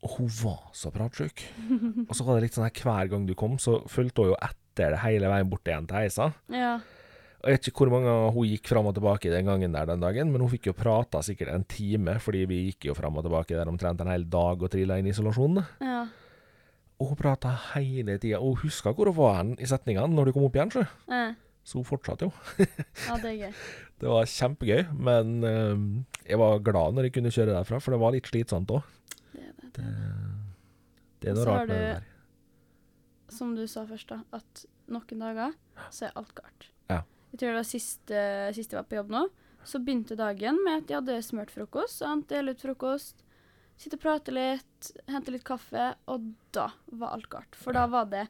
Og hun var så pratsjuk. Og så var det litt sånn her hver gang du kom, så fulgte hun jo etter det hele veien bort igjen til heisa. Ja. Jeg vet ikke hvor mange ganger hun gikk fram og tilbake den gangen der den dagen, men hun fikk jo prata sikkert en time, fordi vi gikk jo fram og tilbake der omtrent en hel dag og trilla inn i isolasjonen. Ja. Og hun prata hele tida, og hun huska hvor hun var hen i setningene når du kom opp igjen, sjø. Ja. Så hun fortsatte jo. Ja, det er gøy. Det var kjempegøy, men uh, jeg var glad når jeg kunne kjøre derfra, for det var litt slitsomt òg. Det er det. Det, det er noe rart med det der. Som du sa først, da, at noen dager så er alt galt. Ja. Jeg tror det var sist, eh, sist jeg var på jobb nå, så begynte dagen med at jeg hadde smurt frokost. Sant? Dele ut frokost, sitte og prate litt, hente litt kaffe, og da var alt galt. For da var det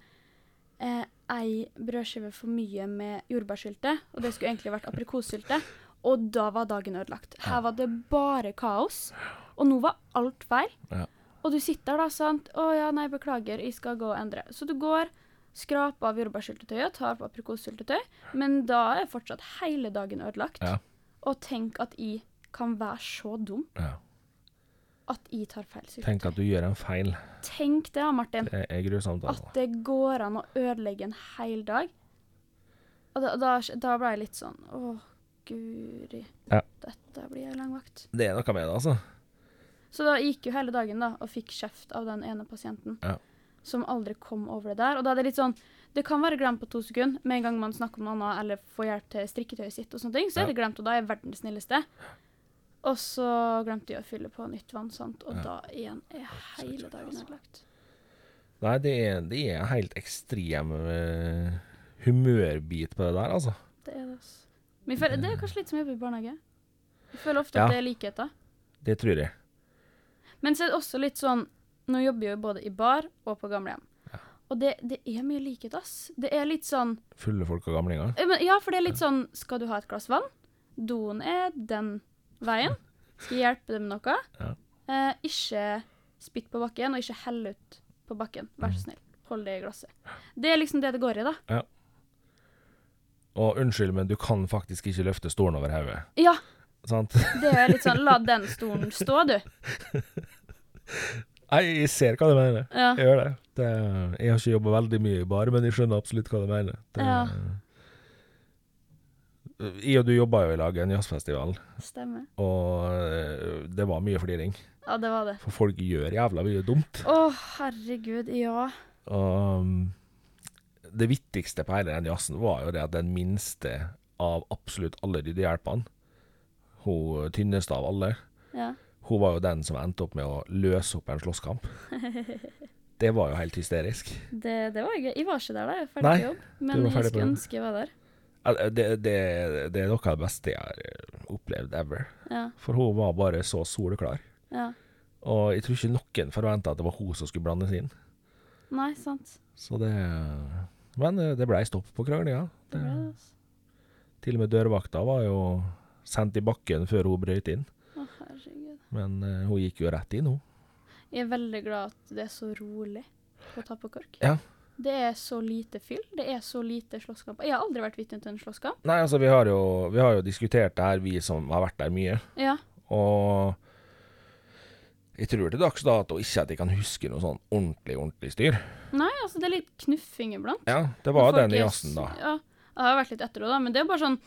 eh, ei brødskive for mye med jordbærsylte, og det skulle egentlig vært aprikossylte. Og da var dagen ødelagt. Her var det bare kaos. Og nå var alt feil. Ja. Og du sitter da, sant. 'Å ja, nei, beklager, jeg skal gå og endre.' Så du går, skraper av jordbærsyltetøyet, tar på aprikossyltetøy, men da er fortsatt hele dagen ødelagt. Ja. Og tenk at jeg kan være så dum Ja. at jeg tar feil syltetøy. Tenk at du gjør en feil. Tenk det, Martin. Det er grusomt. At Altså. det går an å ødelegge en hel dag. Og da, da, da ble jeg litt sånn Å, guri. Ja. Dette blir ei lang vakt. Det er noe med det, altså. Så da gikk jo hele dagen da, og fikk kjeft av den ene pasienten. Ja. Som aldri kom over det der. Og da er det litt sånn Det kan være glemt på to sekunder. Med en gang man snakker om noe annet eller får hjelp til strikketøyet sitt, og sånne ting, så er det glemt, og da er jeg verdens snilleste. Og så glemte jeg å fylle på nytt vann, sant? og Ja. da igjen er hele dagen ødelagt. Nei, det er, det er en helt ekstrem eh, humørbit på det der, altså. Det er det. altså. Men det er kanskje litt som jeg jobber i barnehage. Jeg føler ofte Ja. at det er likheter. Det tror jeg. Men så er det også litt sånn Nå jobber jeg jo både i bar og på gamlehjem. Og det, det er mye likhet, ass. Det er litt sånn Fulle folk og gamlinger. Ja, for det er litt sånn Skal du ha et glass vann? Doen er den veien. Skal jeg hjelpe deg med noe? Ja. Eh, ikke spytt på bakken, og ikke hell ut på bakken. Vær Mm. så snill. Hold det i glasset. Det er liksom det det går i, da. Og unnskyld, men du kan faktisk ikke løfte stolen over hodet. Ja, Sant? det er litt sånn La den stolen stå, du. Nei, jeg ser hva du mener. Ja. Jeg gjør det. det jeg har ikke jobba veldig mye i bar, men jeg skjønner absolutt hva du mener. Det, Ja. Jeg og du jobba jo i lag i en jazzfestival, Stemmer. og det var mye fliring. Ja, det var det. For folk gjør jævla mye dumt. Å, herregud, ja. Og det viktigste på hele den jazzen var jo det at den minste av absolutt alle ryddehjelpene, hun tynneste av alle, Ja. hun var jo den som endte opp med å løse opp en slåsskamp. Det var jo helt hysterisk. Det, det var gøy. Jeg var ikke der da, jeg var ferdig Nei, på jobb. Men jeg skulle ønske jeg var der. Det, det, det er noe av det beste jeg har eh, opplevd ever. Ja. For hun var bare så soleklar. ja. Og jeg tror ikke noen forventa at det var hun som skulle blandes inn. Nei, sant. Så det Men eh, det blei stopp på kranglinga. Det, altså. Til og med dørvakta var jo sendt i bakken før hun brøyt inn. Å, herregud. Men eh, hun gikk jo rett inn, hun. Jeg er veldig glad at det er så rolig på tappekork. Ja. Det er så lite fyll. Det er så lite slåsskamp. Jeg har aldri vært vitne til en slåsskamp. Nei, altså, vi har, jo, vi har jo diskutert det her, vi som har vært der mye. Ja. Og jeg tror til dags dato ikke at jeg kan huske noe sånn ordentlig, ordentlig styr. Nei, altså, det er litt knuffing iblant. Ja, det var den i jazzen, da. Ja. Jeg har vært litt etter det, da, men det er bare sånn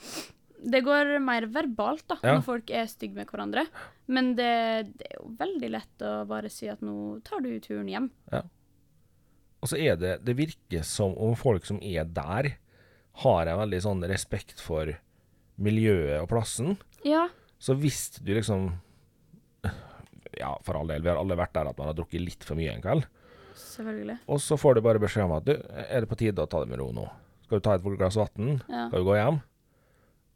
Det går mer verbalt, da, Ja. når folk er stygge med hverandre. Men det, det er jo veldig lett å bare si at nå tar du turen hjem. Og så er det Det virker som om folk som er der, har en veldig sånn respekt for miljøet og plassen. Ja. Så hvis du liksom Ja, for all del, vi har alle vært der at man har drukket litt for mye en kveld. Selvfølgelig. Og så får du bare beskjed om at du, er det på tide å ta det med ro nå? Skal du ta et glass vann? Ja. Skal du gå hjem?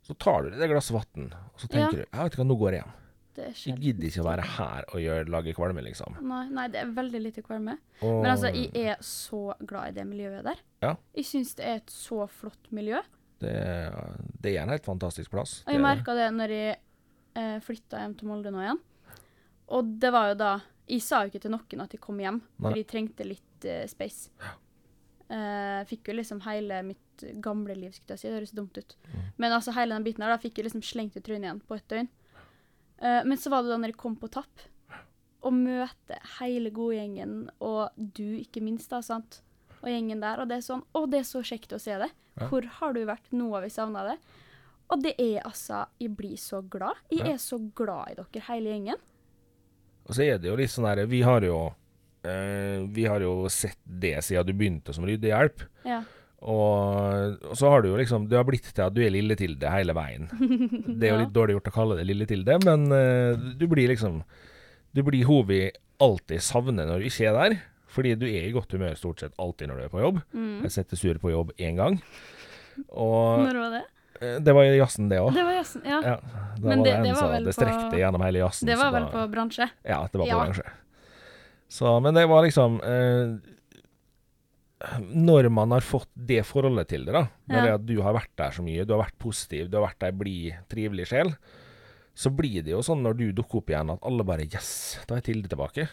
Så tar du det glasset vann, og så tenker Ja. du jeg vet ikke hva, nå går jeg hjem. Det Jeg gidder ikke å være her og gjøre, lage kvalme, liksom. Nei, nei, det er veldig lite kvalme. Og, Men altså, jeg er så glad i det miljøet der. Ja. Jeg syns det er et så flott miljø. det, det er en helt fantastisk plass. Og jeg er merka det når jeg eh, flytta hjem til Molde nå igjen. Og det var jo da Jeg sa jo ikke til noen at jeg kom hjem, Nei. for jeg trengte litt eh, space. Eh, fikk jo liksom hele mitt gamle liv, skulle jeg si. Det høres dumt ut. Mm. Men altså hele den biten her da fikk jeg liksom slengt i trynet igjen på et døgn. Uh, men så var det da når jeg kom på Tapp, og møte hele godgjengen, og du ikke minst, da, sant. Og gjengen der. Og det er sånn Å, det er så kjekt å se det. Ja. Hvor har du vært? Nå har vi savna det. Og det er altså Jeg blir så glad. Jeg Ja. er så glad i dere, hele gjengen. Og så er det jo litt sånn her Vi har jo eh, Vi har jo sett det siden du begynte som ryddehjelp. Ja. Og, og så har du jo liksom Du har blitt til at du er Lille-Tilde hele veien. Det er jo litt dårlig gjort å kalle det Lille-Tilde, men uh, du blir liksom Du blir hun vi alltid savner når du ikke er der. Fordi du er i godt humør stort sett alltid når du er på jobb. Mm. Jeg setter sur på jobb én gang. Og Når var det? eh, det var jazzen, det òg. Det ja. Ja, Men var det- det, det var vel det på- strekte gjennom hele jazzen. Det var vel da- på bransje. Ja, det var på Ja. bransje. Så, men det var liksom eh, Når man har fått det forholdet til det, da, med Ja. det at du har vært der så mye, du har vært positiv, du har vært ei blid, trivelig sjel, så blir det jo sånn når du dukker opp igjen at alle bare Yes, da er Tilde tilbake.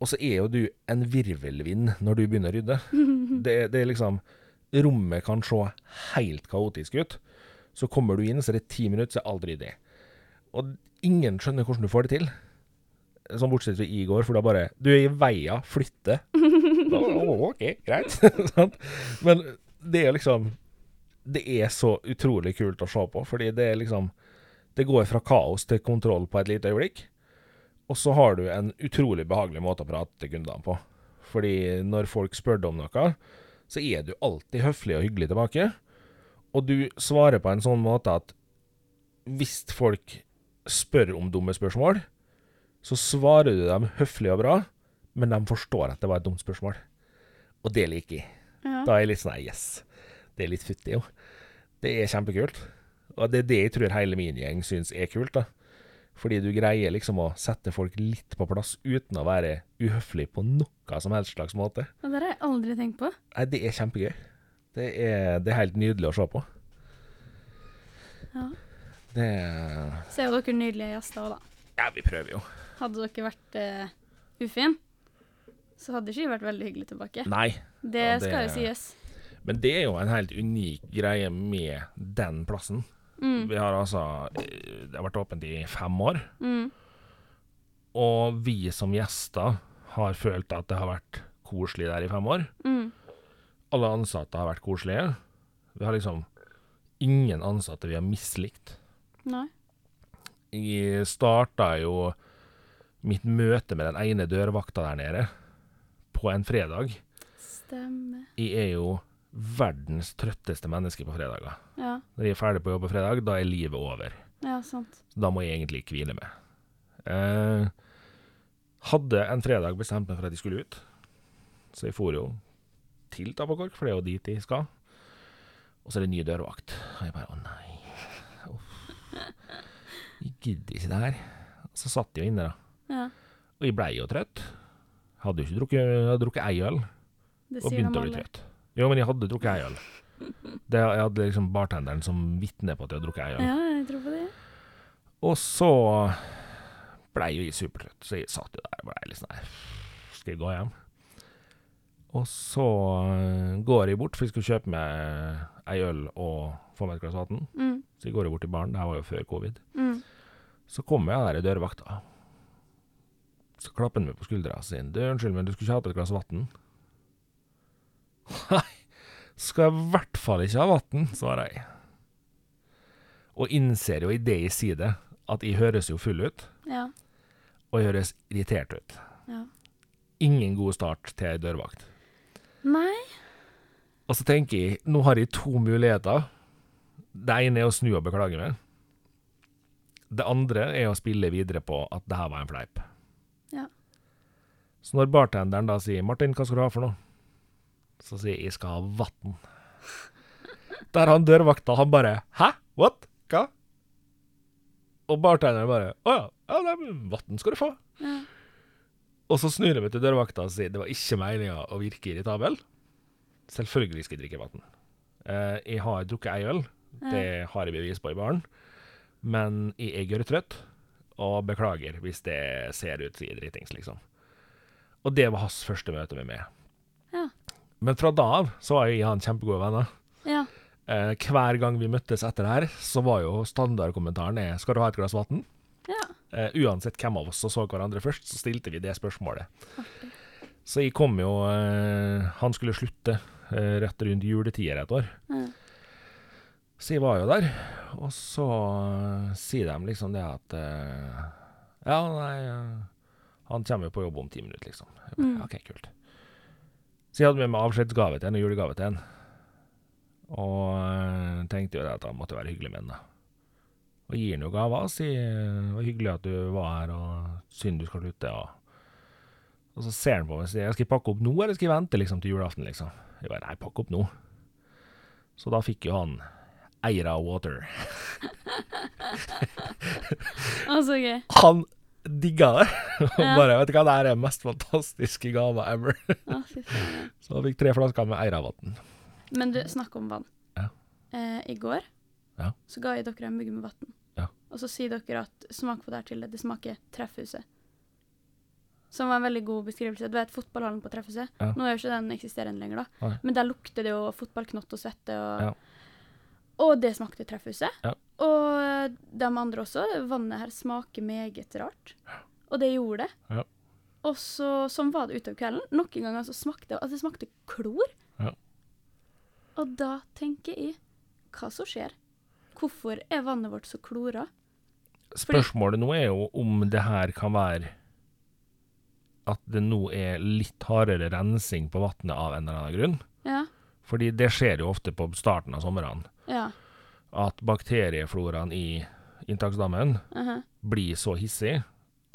Og så er jo du en virvelvind når du begynner å rydde. Det, det er liksom Rommet kan se helt kaotisk ut. Så kommer du inn, så er det ti minutter, så er alt ryddig. Og ingen skjønner hvordan du får det til. Sånn bortsett fra i går, for da bare Du er i veia, flytte. Å, OK, greit. Men det er liksom Det er så utrolig kult å se på, fordi det er liksom Det går fra kaos til kontroll på et lite øyeblikk. Og så har du en utrolig behagelig måte å prate til kundene på. Fordi når folk spør deg om noe, så er du alltid høflig og hyggelig tilbake. Og du svarer på en sånn måte at hvis folk spør om dumme spørsmål, så svarer du dem høflig og bra, men de forstår at det var et dumt spørsmål. Og det liker jeg. Ja. Da er jeg litt sånn yes. Det er litt futtig, jo. Det er kjempekult. Og det er det jeg tror hele min gjeng syns er kult, da. Fordi du greier liksom å sette folk litt på plass uten å være uhøflig på noe som helst slags måte. Og det har jeg aldri tenkt på. Nei, det er kjempegøy. Det er, det er helt nydelig å se på. Ja. Det Så er jo dere nydelige gjester òg, da. Ja, vi prøver jo. Hadde dere vært uh, ufin, så hadde ikke de vært veldig hyggelig tilbake. Nei, Det Ja, det- skal jo sies. men det er jo en helt unik greie med den plassen. Mm. Vi har altså eh, Det har vært åpent i fem år. Mm. Og vi som gjester har følt at det har vært koselig der i fem år. Mm. Alle ansatte har vært koselige. Vi har liksom ingen ansatte vi har mislikt. Nei. Jeg starta jo mitt møte med den ene dørvakta der nede på en fredag. Stemmer. Jeg er jo verdens trøtteste menneske på fredager. Ja. Når jeg er ferdig på jobb på fredag, da er livet over. ja, sant. Da må jeg egentlig hvile med. Eh, hadde en fredag bestemt meg for at jeg skulle ut, så jeg for jo til Tabakork, for det er jo dit jeg skal. Og så er det ny dørvakt. Og jeg bare å nei. Uff. Jeg gidder ikke det her. Og så satt jeg jo inne, da. Ja. Og jeg blei jo trøtt. Hadde jo ikke drukket, jeg hadde drukket ei øl, og begynte å bli trøtt. Jo, men jeg hadde drukket ei øl. Det, jeg hadde liksom bartenderen som vitne på at jeg hadde drukket ei øl. Ja, jeg tror på det. Og så blei jo jeg supertrøtt, så jeg satt jo der og blei litt sånn her Skal jeg gå hjem? Og så øh, går jeg bort, for jeg skulle kjøpe meg ei øl og få meg et glass vann. Mm. Så jeg går jo bort til baren, det her var jo før covid. Mm. Så kommer jeg der i dørvakta. Så klapper han meg på skuldra og sier du, 'Unnskyld, men du skulle ikke hatt et glass vann?' Nei, skal jeg i hvert fall ikke ha vann, svarer jeg. Og innser jo i det jeg sier det, at jeg høres jo full ut, Ja. og jeg høres irritert ut. ja. Ingen god start til ei dørvakt. Nei. Og så tenker jeg, nå har jeg to muligheter. Det ene er å snu og beklage meg. Det andre er å spille videre på at det her var en fleip. Ja. Så når bartenderen da sier 'Martin, hva skal du ha for noe?' Så sier jeg 'jeg skal ha vann'. Der han dørvakta, han bare 'hæ? What? Hva?' Og bartenderen bare 'å ja, ja vann skal du få'. Ja. Og så snur jeg meg til dørvakta og sier det var ikke meninga å virke irritabel. Selvfølgelig skal jeg drikke vann. Uh, jeg har drukket ei øl, det har jeg bevis på i baren. Men jeg er gørrtrøtt, og beklager hvis det ser ut som er dritings, liksom. Og det var hans første møte med meg. Ja. Men fra da av så var jeg og han kjempegode venner. Ja. Eh, hver gang vi møttes etter det her, så var jo standardkommentaren er 'skal du ha et glass vann'? Ja. Eh, uansett hvem av oss som så hverandre først, så stilte vi det spørsmålet. Så jeg kom jo eh, Han skulle slutte eh, rett rundt juletider et år. Så jeg var jo der, og så eh, sier de liksom det at eh, Ja, nei eh, Han kommer jo på jobb om ti minutter, liksom. Bare, Mm. OK, kult. Så jeg hadde med meg avskjedsgave til en og julegave til en. Og tenkte jo det at han måtte være hyggelig med henne. Og gir han jo gaver. Sier det var hyggelig at du var her, og synd du skal slutte. Og, og så ser han på meg og sier skal jeg pakke opp nå, eller skal jeg vente liksom, til julaften. liksom? Jeg bare nei, pakk opp nå. Så da fikk jo han Eira Water. Å, så gøy. Han digga det! Og bare, vet du hva, det er den mest fantastiske gava ever. Å, fy faen. Så han fikk tre flasker med Eira-vann. Men du, snakk om vann. Ja. Eh, I går Ja. så ga jeg dere en mugg med vann. Ja. Og så sier dere at smak på det her til det. Det smaker Treffhuset. Som var en veldig god beskrivelse. Du vet fotballhallen på Treffhuset? Ja. Nå er jo ikke den eksisterende lenger, da. Nei. Men der lukter det jo fotballknott og svette. Og. Og det smakte Treffhuset. Ja. Og de andre også. Vannet her smaker meget rart. Og det gjorde det. Ja. Og så, sånn var det utover kvelden. Noen ganger så smakte det at det smakte klor. Ja. Og da tenker jeg hva som skjer. Hvorfor er vannet vårt så klora? Spørsmålet nå er jo om det her kan være at det nå er litt hardere rensing på vannet av en eller annen grunn. Ja. Fordi det skjer jo ofte på starten av sommeren. Ja. At bakteriefloraen i inntaksdammen aha, blir så hissig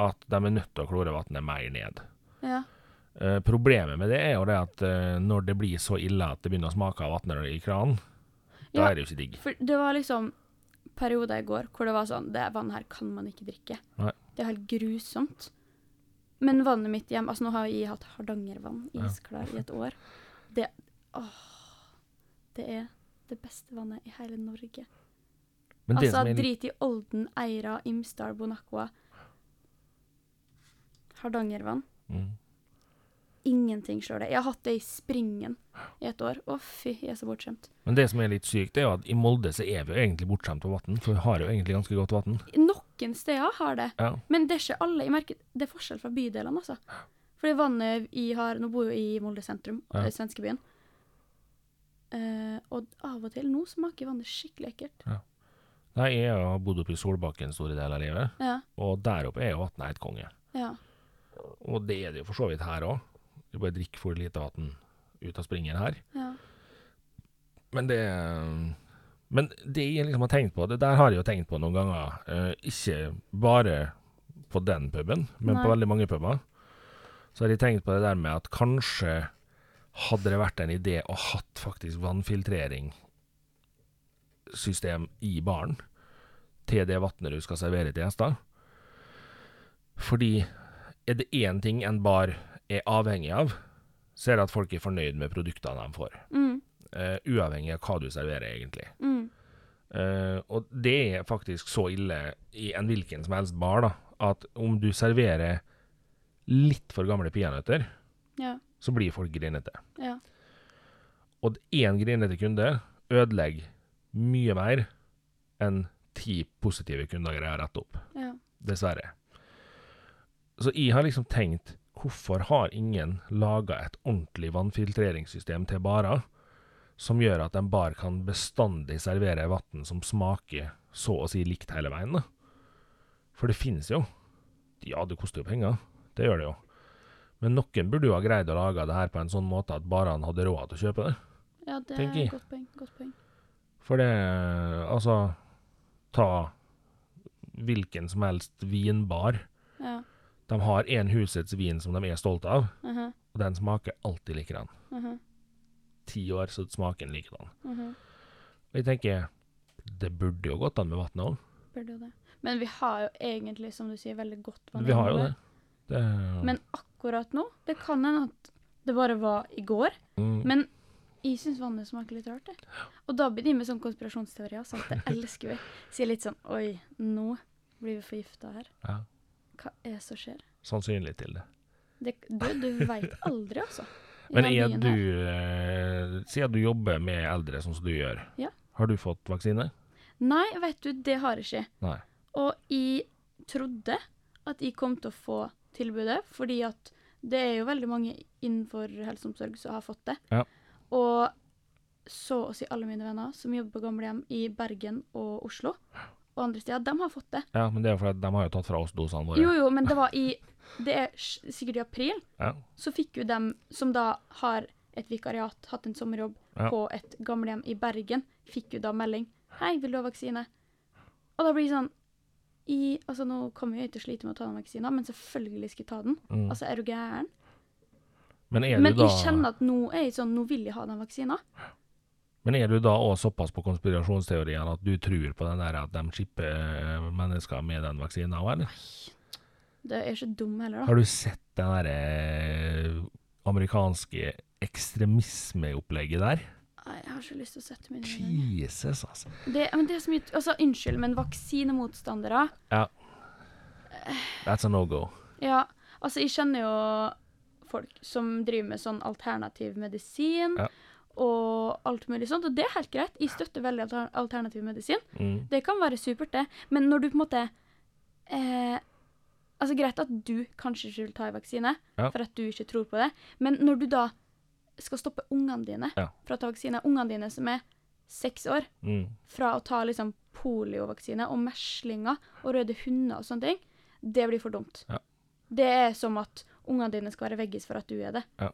at de er nødt til å klore vannet mer ned. ja. Eh, problemet med det er jo det at eh, når det blir så ille at det begynner å smake av vann i kranen, da er det jo ikke digg. For det var liksom perioder i går hvor det var sånn Det vannet her kan man ikke drikke. Nei. Det er helt grusomt. Men vannet mitt hjem Altså, nå har jeg hatt Hardangervann Ja. isklar i et år. Det Åh. Det er det beste vannet i hele Norge. Men det altså, som er drit i Olden, Eira, Imsdal, Bonacqua. Hardangervann. mm. Ingenting slår det. Jeg har hatt det i Springen i et år. Å, fy, jeg er så bortskjemt. Men det som er litt sykt, er jo at i Molde så er vi jo egentlig bortskjemt på vann, for vi har jo egentlig ganske godt vann. Noen steder har det, Ja. men det er ikke alle. Jeg merker Det er forskjell fra bydelene, altså. Fordi vannet i har Nå bor jo i Molde sentrum, Ja. ja. svenskebyen. Eh, og av og til nå smaker vannet skikkelig ekkelt. Nei, jeg har bodd oppe i Solbakken store deler av livet, Ja. og der oppe er jo vannet helt konge. Ja. Og det er det jo for så vidt her òg. Du bare drikker for lite vann ut av springen her. ja. Men det Men det jeg liksom har tenkt på, det der har jeg jo tenkt på noen ganger. uh, ikke bare på den puben, men Nei. på veldig mange puber. Så har jeg tenkt på det der med at kanskje hadde det vært en idé å hatt faktisk vannfiltreringssystem i baren til det vannet du skal servere til gjester. Fordi er det én ting en bar er avhengig av, så er det at folk er fornøyd med produktene de får. Mm, Uh, uavhengig av hva du serverer, egentlig. mm, Uh, og det er faktisk så ille i en hvilken som helst bar, da, at om du serverer litt for gamle peanøtter, ja. Så blir folk grinete. Ja. Og én grinete kunde ødelegger mye mer enn ti positive kunder greier å rette opp. Ja. Dessverre. Så jeg har liksom tenkt, hvorfor har ingen laga et ordentlig vannfiltreringssystem til barer, som gjør at en bar kan bestandig servere vann som smaker så å si likt hele veien? da? For det finnes jo. Ja, det koster jo penger. Det gjør det jo. Men noen burde jo ha greid å lage det her på en sånn måte at bare han hadde råd til å kjøpe det. ja, det er et godt poeng. Godt poeng. For det Altså, ta hvilken som helst vinbar. Ja. De har én husets vin som de er stolte av, aha, og den smaker alltid likedan. aha, Ti år, så smaker den likedan. aha. Og jeg tenker, det burde jo gått an med vannet òg. Men vi har jo egentlig, som du sier, veldig godt vann. Vi har jo det. det Men akkurat nå, det kan hende at det bare var i går. mm, Men jeg syns vannet smaker litt rart. Det. Og da blir de med sånn konspirasjonsteorier. Sant? Det elsker vi. Sier litt sånn Oi, nå blir vi forgifta her. ja, Hva er det som skjer? sannsynlig til det. Det, du du veit aldri, altså. Men er du her. eh, Siden du jobber med eldre sånn som du gjør, Ja. har du fått vaksine? Nei, vet du, det har jeg ikke. Nei. Og jeg trodde at jeg kom til å få tilbudet, fordi at det er jo veldig mange innenfor helse og omsorg som har fått det. Ja. Og så å si alle mine venner som jobber på gamlehjem i Bergen og Oslo og andre steder, de har fått det. Ja, men det er jo fordi de har jo tatt fra oss dosene våre. Jo, jo, men det var i Det er sikkert i april. Ja. Så fikk jo dem som da har et vikariat, hatt en sommerjobb, Ja. på et gamlehjem i Bergen, fikk jo da melding 'Hei, vil du ha vaksine?' Og da blir det sånn i, altså Nå kommer jeg til å slite med å ta den vaksina, men selvfølgelig skal jeg ta den. Mm. Altså, er du gæren? Men er Men du da jeg kjenner at nå er jeg sånn, nå vil jeg ha den vaksina. Men er du da òg såpass på konspirasjonsteorien at du tror på den der at de chipper eh, mennesker med den vaksina òg, eller? Det er ikke dum heller, da. Har du sett den derre eh, amerikanske ekstremismeopplegget der? Har ikke lyst til å sette meg inn i det. Jesus, altså. det. Men det er så mye Altså, unnskyld, men vaksinemotstandere That's a no go. Ja, altså, jeg kjenner jo folk som driver med sånn alternativ medisin. Ja. Og alt mulig sånt, og det er helt greit. Jeg støtter veldig alter alternativ medisin. Mm. Det kan være supert, det. Men når du på en måte eh, Altså, greit at du kanskje ikke vil ta en vaksine, Ja. for at du ikke tror på det, men når du da skal stoppe ungene dine Ja. fra å ta vaksine, ungene dine som er seks år, Mm. fra å ta liksom poliovaksine og meslinger og røde hunder og sånne ting, det blir for dumt. Ja. Det er som at ungene dine skal være veggis for at du er det. Ja.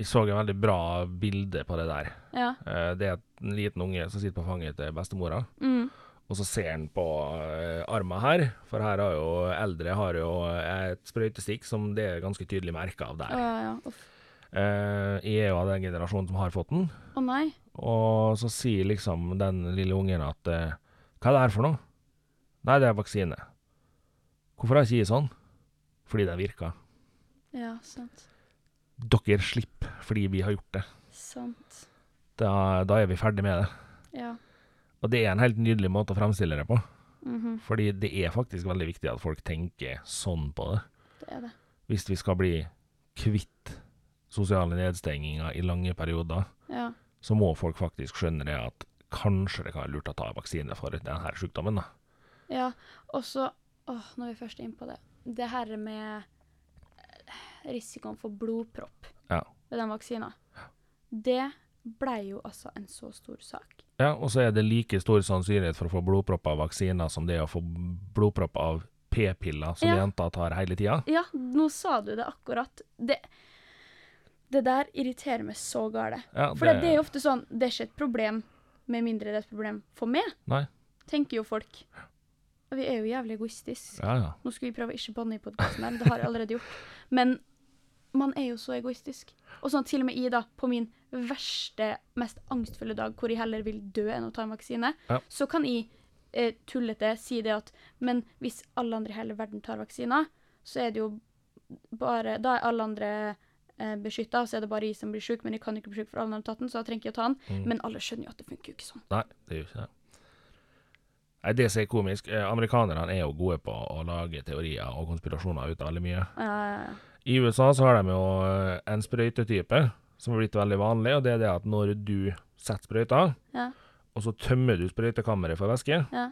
Jeg så en veldig bra bilde på det der. Ja. Eh, Det er en liten unge som sitter på fanget til bestemora, Mm. og så ser han på eh, armen her, for her har jo eldre har jo et sprøytestikk som det er ganske tydelig merka av der. ja, ja. Uff. Eh, Jeg er jo av den generasjonen som har fått den, Å nei. og så sier liksom den lille ungen at eh, Hva er det her for noe? Nei, det er vaksine. Hvorfor har ikke jeg sånn? Fordi den virka. Ja, sant. Dere slipper fordi vi har gjort det. Sant. Da, da er vi ferdig med det. Ja. Og det er en helt nydelig måte å fremstille det på. Mhm. Fordi det er faktisk veldig viktig at folk tenker sånn på det. Det er det. Hvis vi skal bli kvitt sosiale nedstenginger i lange perioder, Ja. så må folk faktisk skjønne det at kanskje det kan være lurt å ta vaksine for denne sykdommen. da. Ja, og så når vi først er inne på det. Det her med risikoen for blodpropp Ja. ved den vaksina, det blei jo altså en så stor sak. Ja, Og så er det like stor sannsynlighet for å få blodpropp av vaksiner som det er å få blodpropp av p-piller som Ja. jenter tar hele tida. Ja, nå sa du det akkurat. Det, det der irriterer meg så gale. Ja, For det, det er jo ofte sånn Det er ikke et problem med mindre det er et problem for meg, Nei. tenker jo folk. Og vi er jo jævlig egoistiske. Ja, ja. Nå skulle vi prøve å ikke banne i podkasten her, det har jeg allerede gjort. Men man er jo så egoistisk. Og sånn til og med i da, på min verste, mest angstfulle dag, hvor jeg heller vil dø enn å ta en vaksine, så kan jeg eh, tullete si det at Men hvis alle andre i hele verden tar vaksiner, så er det jo bare Da er alle andre eh, beskytta, så er det bare jeg som blir sjuk, men jeg kan ikke bli sjuk for alle har tatt den, så jeg trenger ikke å ta den. Mm. Men alle skjønner jo at det funker jo ikke sånn. Nei, det gjør ikke det. Nei, Det som er komisk eh, Amerikanerne er jo gode på å lage teorier og konspirasjoner ut av veldig mye. Ja, ja, ja. I USA så har de jo eh, en sprøytetype som har blitt veldig vanlig, og det er det at når du setter sprøyta, Ja. og så tømmer du sprøytekammeret for væske, Ja.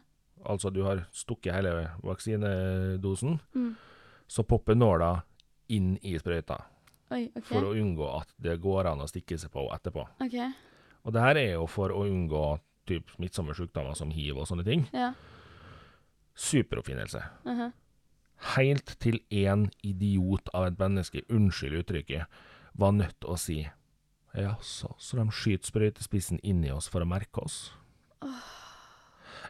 altså du har stukket hele vaksinedosen, Mm. så popper nåla inn i sprøyta Oi, okay. for å unngå at det går an å stikke seg på etterpå. Okay. Og det her er jo for å unngå typ smittsomme sykdommer som hiv og sånne ting. Ja. Superoppfinnelse. mhm. Helt til én idiot av et menneske, unnskyld uttrykket, var nødt til å si Jaså, så de skyter sprøytespissen inn i oss for å merke oss?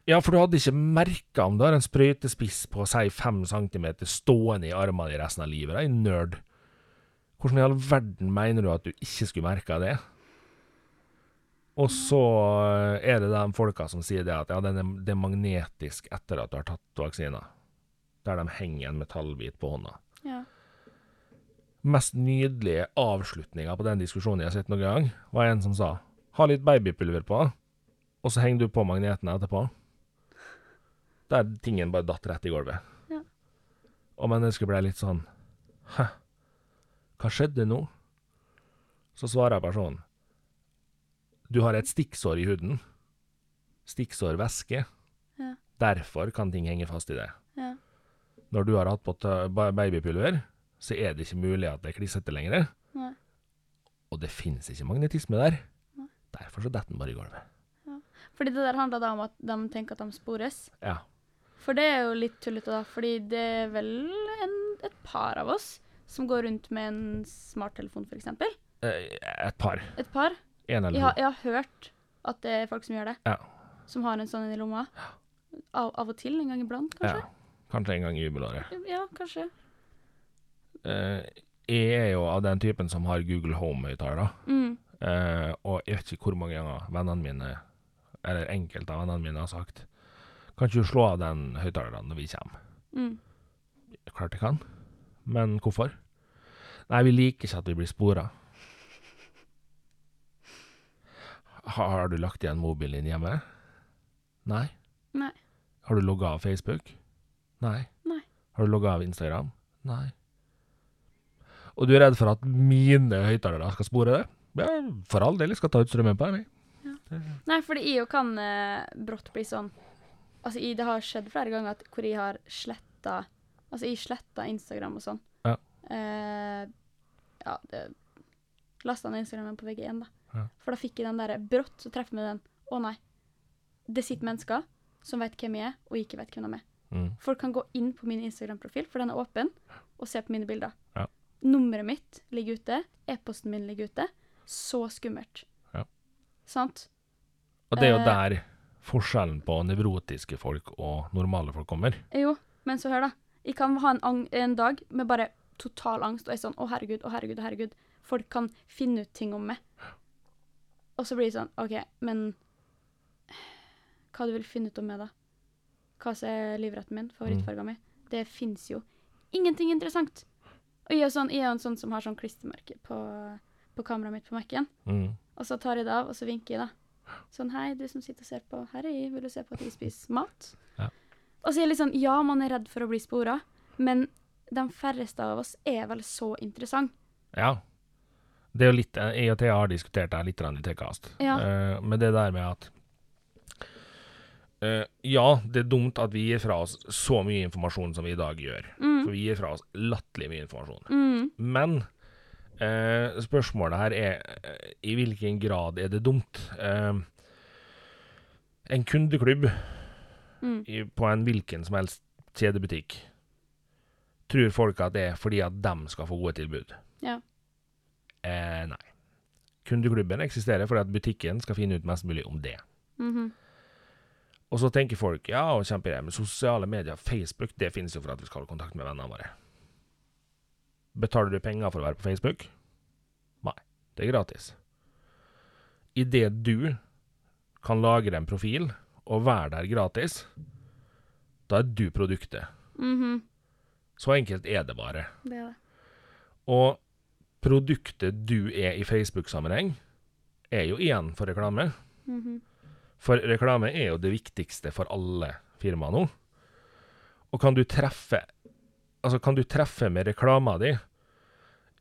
Ja, for du hadde ikke merka om du har en sprøytespiss på si fem centimeter stående i armene i resten av livet, da, din nerd. Hvordan i all verden mener du at du ikke skulle merka det? Og så er det de folka som sier det at ja, det er magnetisk etter at du har tatt vaksina. Der de henger en metallbit på hånda. Ja. Mest nydelige avslutninga på den diskusjonen jeg har sett noen gang, var en som sa ha litt babypulver på, og så henger du på magneten etterpå. Der tingen bare datt rett i gulvet. Ja. Og mennesket ble litt sånn Hæ? Hva skjedde nå? Så svarer personen Du har et stikksår i huden. Stikksårvæske. Ja. Derfor kan ting henge fast i det. Ja. Når du har hatt på babypulver, så er det ikke mulig at det er klissete lenger. Nei. Og det finnes ikke magnetisme der. Nei. Derfor så detter den bare i gulvet. Fordi det der handler da om at de tenker at de spores. Ja. For det er jo litt tullete, da. Fordi det er vel en, et par av oss som går rundt med en smarttelefon, f.eks. Eh, et par. Et par? En eller Jeg har, jeg har hørt at det er folk som gjør det. Ja. Som har en sånn i lomma. Av, av og til, en gang iblant, kanskje? Ja. Kanskje en gang i jubelåret. Ja, kanskje. Eh, jeg er jo av den typen som har Google Home-høyttaler. Mm. Eh, og jeg vet ikke hvor mange ganger vennene mine, eller enkelte av vennene mine, har sagt Kan ikke du slå av den høyttaleren når vi kommer? Mm. Klart jeg kan. Men hvorfor? Nei, vi liker ikke at vi blir spora. Har, du lagt igjen mobilen din hjemme? Nei. Nei. Har du logga av Facebook? Nei. Nei. Har du logga av Instagram? Nei. Og du er redd for at mine høyttalere skal spore det? Ja, for all del, jeg skal ta ut strømmen på dem. jeg. Nei, fordi jeg jo kan eh, brått bli sånn Altså, jeg, det har skjedd flere ganger at, hvor jeg har sletta Altså, jeg sletta Instagram og sånn. Ja. Eh, ja, det Lasta ned Instagramen på VG1, da. Ja. For da fikk jeg den derre Brått så treffer meg den Å nei. Det sitter mennesker som vet hvem jeg er, og ikke vet hvem de er. Mm. Folk kan gå inn på min Instagram-profil, for den er åpen, og se på mine bilder. Ja. Nummeret mitt ligger ute, e-posten min ligger ute. Så skummelt. Ja. Sant? Og det er jo Eh. der forskjellen på nevrotiske folk og normale folk kommer. Jo, men så hør, da. Jeg kan ha en, ang en dag med bare total angst, og er sånn Å, herregud, å, herregud, å, herregud. Folk kan finne ut ting om meg. Og så blir det sånn OK, men hva du vil finne ut om meg, da? Hva som er livretten min? Favorittfarga mi? Det fins jo ingenting interessant. Og jeg er, sånn, jeg er en sånn som har sånn klistremerke på, på kameraet mitt på Mac-en. Mm. Og så tar jeg det av, og så vinker jeg, da. Sånn, hei, du som sitter og ser på. Her er jeg, vil du se på at jeg spiser mat? Ja. Og så er litt sånn, ja, man er redd for å bli spora, men de færreste av oss er vel så interessant. Ja. Det er jo litt Jeg og Thea har diskutert det litt i T-kast. Ja. uh, men det der med at uh, Ja, det er dumt at vi gir fra oss så mye informasjon som vi i dag gjør. Mm. For vi gir fra oss latterlig mye informasjon. Mm. Men uh, spørsmålet her er eh, i hvilken grad er det dumt? Eh, en kundeklubb Mm. i, på en hvilken som helst kjedebutikk tror folk at det er fordi at de skal få gode tilbud. Ja. Eh, nei. Kundeklubben eksisterer fordi at butikken skal finne ut mest mulig om det. Mhm. Og så tenker folk ja, og kjemper med sosiale medier, Facebook, det finnes jo for at vi skal ha kontakt med vennene våre. Betaler du penger for å være på Facebook? Nei, det er gratis. Idet du kan lagre en profil og være der gratis, da er du produktet. Mhm. Så enkelt er det bare. Det er det. Og produktet du er i Facebook-sammenheng, er jo igjen for reklame. Mhm. For reklame er jo det viktigste for alle firmaer nå. Og kan du treffe Altså, kan du treffe med reklama di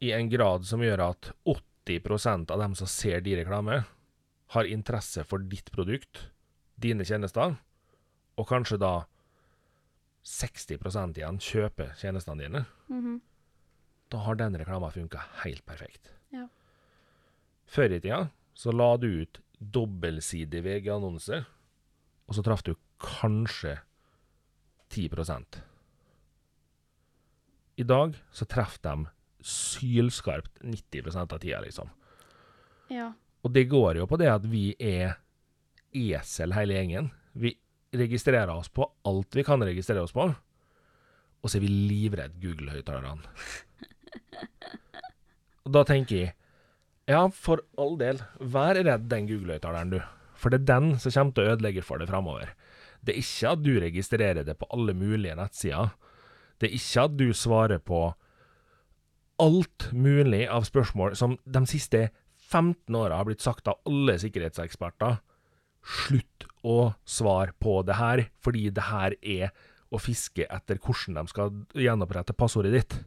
i en grad som gjør at 80% av dem som ser din reklame, har interesse for ditt produkt, dine tjenester, og kanskje da 60 igjen kjøper tjenestene dine, Mhm. da har den reklama funka helt perfekt. Ja. Før i tida så la du ut dobbeltsidig VG-annonse, og så traff du kanskje 10 I dag så treffer de sylskarpt 90% av tida, liksom. Ja. Og det går jo på det at vi er esel hele gjengen. Vi registrerer oss på alt vi kan registrere oss på, og så er vi livredd Google-høyttalerne. Og da tenker jeg ja, for all del, vær redd den Google-høyttaleren, du. For det er den som kommer til å ødelegge for deg framover. Det er ikke at du registrerer det på alle mulige nettsider. Det er ikke at du svarer på alt mulig av spørsmål som de siste 15 åra har blitt sagt av alle sikkerhetseksperter. Slutt å svare på det her, fordi det her er å fiske etter hvordan de skal gjenopprette passordet ditt.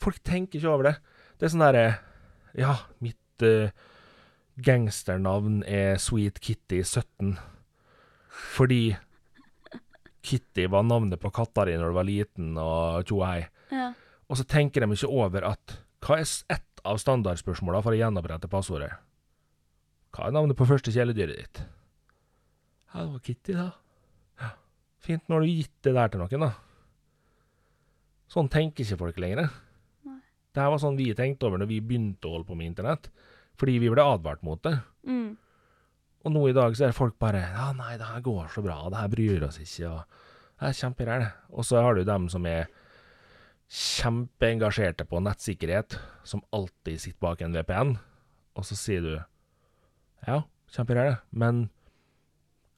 Folk tenker ikke over det. Det er sånn derre Ja, mitt uh, gangsternavn er Sweet Kitty 17. Fordi Kitty var navnet på katta di når du var liten, og tjo hei. Ja. Og så tenker de ikke over at hva er ett av standardspørsmåla for å gjenopprette passordet? Hva er navnet på første kjæledyret ditt? Ja, det var Kitty, da. Ja, Fint, nå har du gitt det der til noen, da. Sånn tenker ikke folk lenger. Det her var sånn vi tenkte over når vi begynte å holde på med internett, fordi vi ble advart mot det. Mm. Og nå i dag så er folk bare Ja, nei, det her går så bra, det her bryr oss ikke, og det er kjemperæl. Og så har du dem som er kjempeengasjerte på nettsikkerhet, som alltid sitter bak en VPN, og så sier du Ja, kjemperæl, men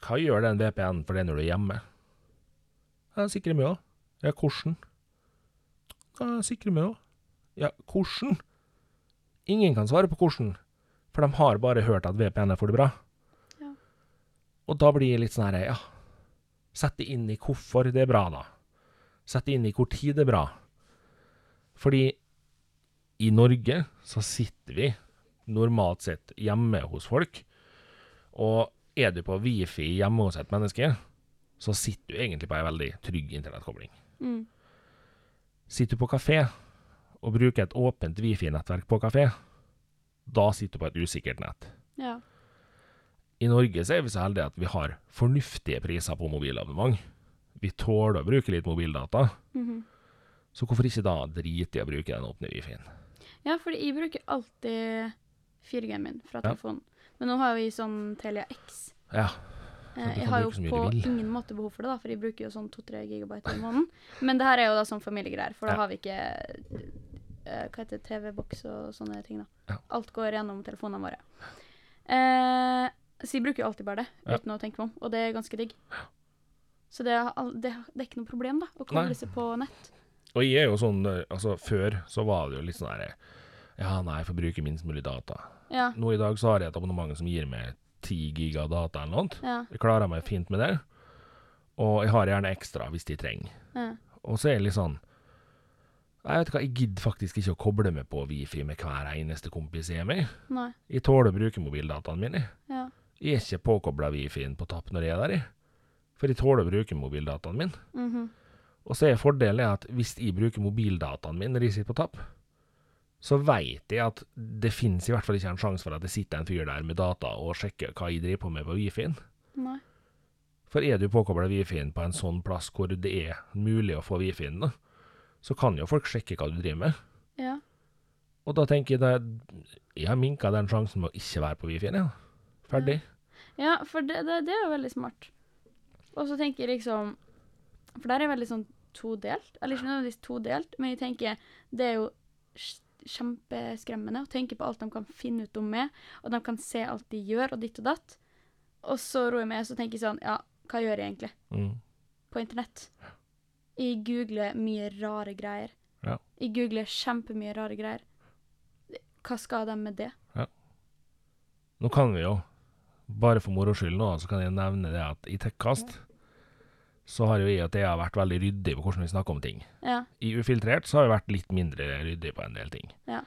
hva gjør den VPN for det når du er hjemme? Ja, sikrer meg òg. Ja, hvordan? Ja, sikrer meg òg. Ja, hvordan? Ingen kan svare på hvordan, for de har bare hørt at VPN er for det bra. Ja. Og da blir det litt sånn her, ja Sett det inn i hvorfor det er bra, da. Sett det inn i hvor tid det er bra. Fordi i Norge så sitter vi normalt sett hjemme hos folk, og er du på wifi hjemme hos et menneske, så sitter du egentlig på ei veldig trygg internettkobling. Mm. Sitter du på kafé og bruker et åpent wifi-nettverk på kafé, da sitter du på et usikkert nett. Ja. I Norge så er vi så heldige at vi har fornuftige priser på mobilabonnement. Vi tåler å bruke litt mobildata, Mhm. så hvorfor ikke da drite i å bruke den åpne wifien? ja, fordi jeg bruker alltid 4G-en min fra Ja. telefonen. Men nå har vi sånn Telia X. Ja, Eh, jeg har jo på ingen måte behov for det, da, for de bruker jo sånn 2-3 gigabyte i måneden. Men det her er jo da sånn familiegreier, for da Ja. har vi ikke eh, Hva heter TV-boks og sånne ting, da. Ja. Alt går gjennom telefonene våre. Eh, så de bruker jo alltid bare det, Ja. uten å tenke meg om, og det er ganske digg. Så det er, det, det er ikke noe problem, da, å koble seg på nett. Og jeg er jo sånn, altså før så var det jo litt sånn her, ja nei, jeg får bruke minst mulig data. Ja. Nå i dag så har jeg et abonnement som gir meg 10 giga data eller noe. Ja. Jeg klarer meg fint med det. Og jeg har gjerne ekstra hvis de trenger. ja. Og så er det litt sånn Jeg vet hva, jeg gidder faktisk ikke å koble meg på wifi med hver eneste kompis jeg er med. Nei. Jeg tåler å bruke mobildataene mine. Ja. Jeg er ikke påkobla wifien på tapp når jeg er der, jeg. For jeg tåler å bruke mobildataen min. -hmm. Og så er fordelen at hvis jeg bruker mobildataen min når jeg sitter på tapp, så veit jeg at det finnes i hvert fall ikke en sjanse for at det sitter en fyr der med data og sjekker hva jeg driver på med på wifien. Nei. For er du påkobla wifien på en sånn plass hvor det er mulig å få wifien, så kan jo folk sjekke hva du driver med. Ja. Og da tenker jeg at jeg har minka den sjansen med å ikke være på wifien, ja. Ferdig. Ja, for det, det, det er jo veldig smart. Og så tenker jeg liksom For der er veldig sånn todelt. Eller ikke nødvendigvis todelt, men jeg tenker det er jo kjempeskremmende å tenke på alt de kan finne ut om meg, og de kan se alt de gjør, og ditt og datt. Og så roer jeg meg, så tenker jeg sånn Ja, hva gjør jeg egentlig Mm. på internett? Jeg googler mye rare greier. Ja. Jeg googler kjempemye rare greier. Hva skal de med det? Nå kan vi jo, bare for moro skyld nå, så kan jeg nevne det at i Tekkast så har jo jeg og Thea vært veldig ryddig på hvordan vi snakker om ting. Ja. I Ufiltrert så har vi vært litt mindre ryddig på en del ting. Ja.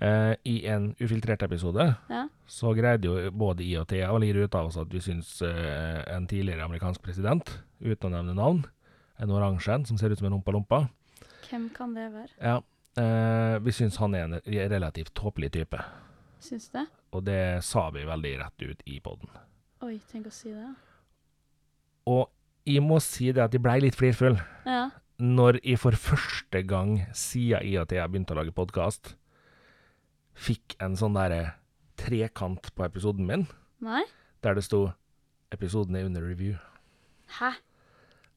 Eh, I en ufiltrert episode Ja. så greide jo både jeg og Thea å lire ut av oss at vi syns eh, en tidligere amerikansk president, uten å nevne navn, en oransje en som ser ut som en rumpa-lompa, Hvem kan det være? ja, eh, vi syns han er en relativt tåpelig type. Syns det? Og det sa vi veldig rett ut i poden. Oi, tenk å si det. Og jeg må si det at jeg blei litt flirfull Ja. når jeg for første gang siden jeg og Thea begynte å lage podkast, fikk en sånn derre trekant på episoden min, Nei? der det sto 'Episoden er under review'. Hæ?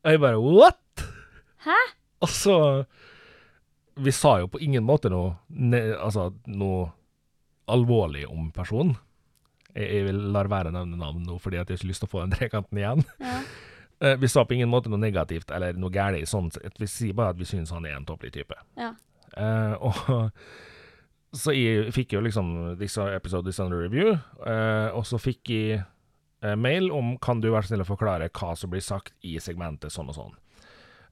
Og jeg bare 'what?! Hæ? Og så Vi sa jo på ingen måte noe, ne, altså, noe alvorlig om personen. Jeg, jeg vil lar være å nevne navn nå, fordi at jeg har ikke lyst til å få den trekanten igjen. Ja. Eh, Vi sa på ingen måte noe negativt eller noe galt. Sånn, sett. vi sier bare at vi syns han er en topplig type. Ja. Eh, og så jeg fikk jo liksom disse episodes under review, eh, og så fikk jeg eh, mail om kan du være snill å forklare hva som blir sagt i segmentet sånn og sånn.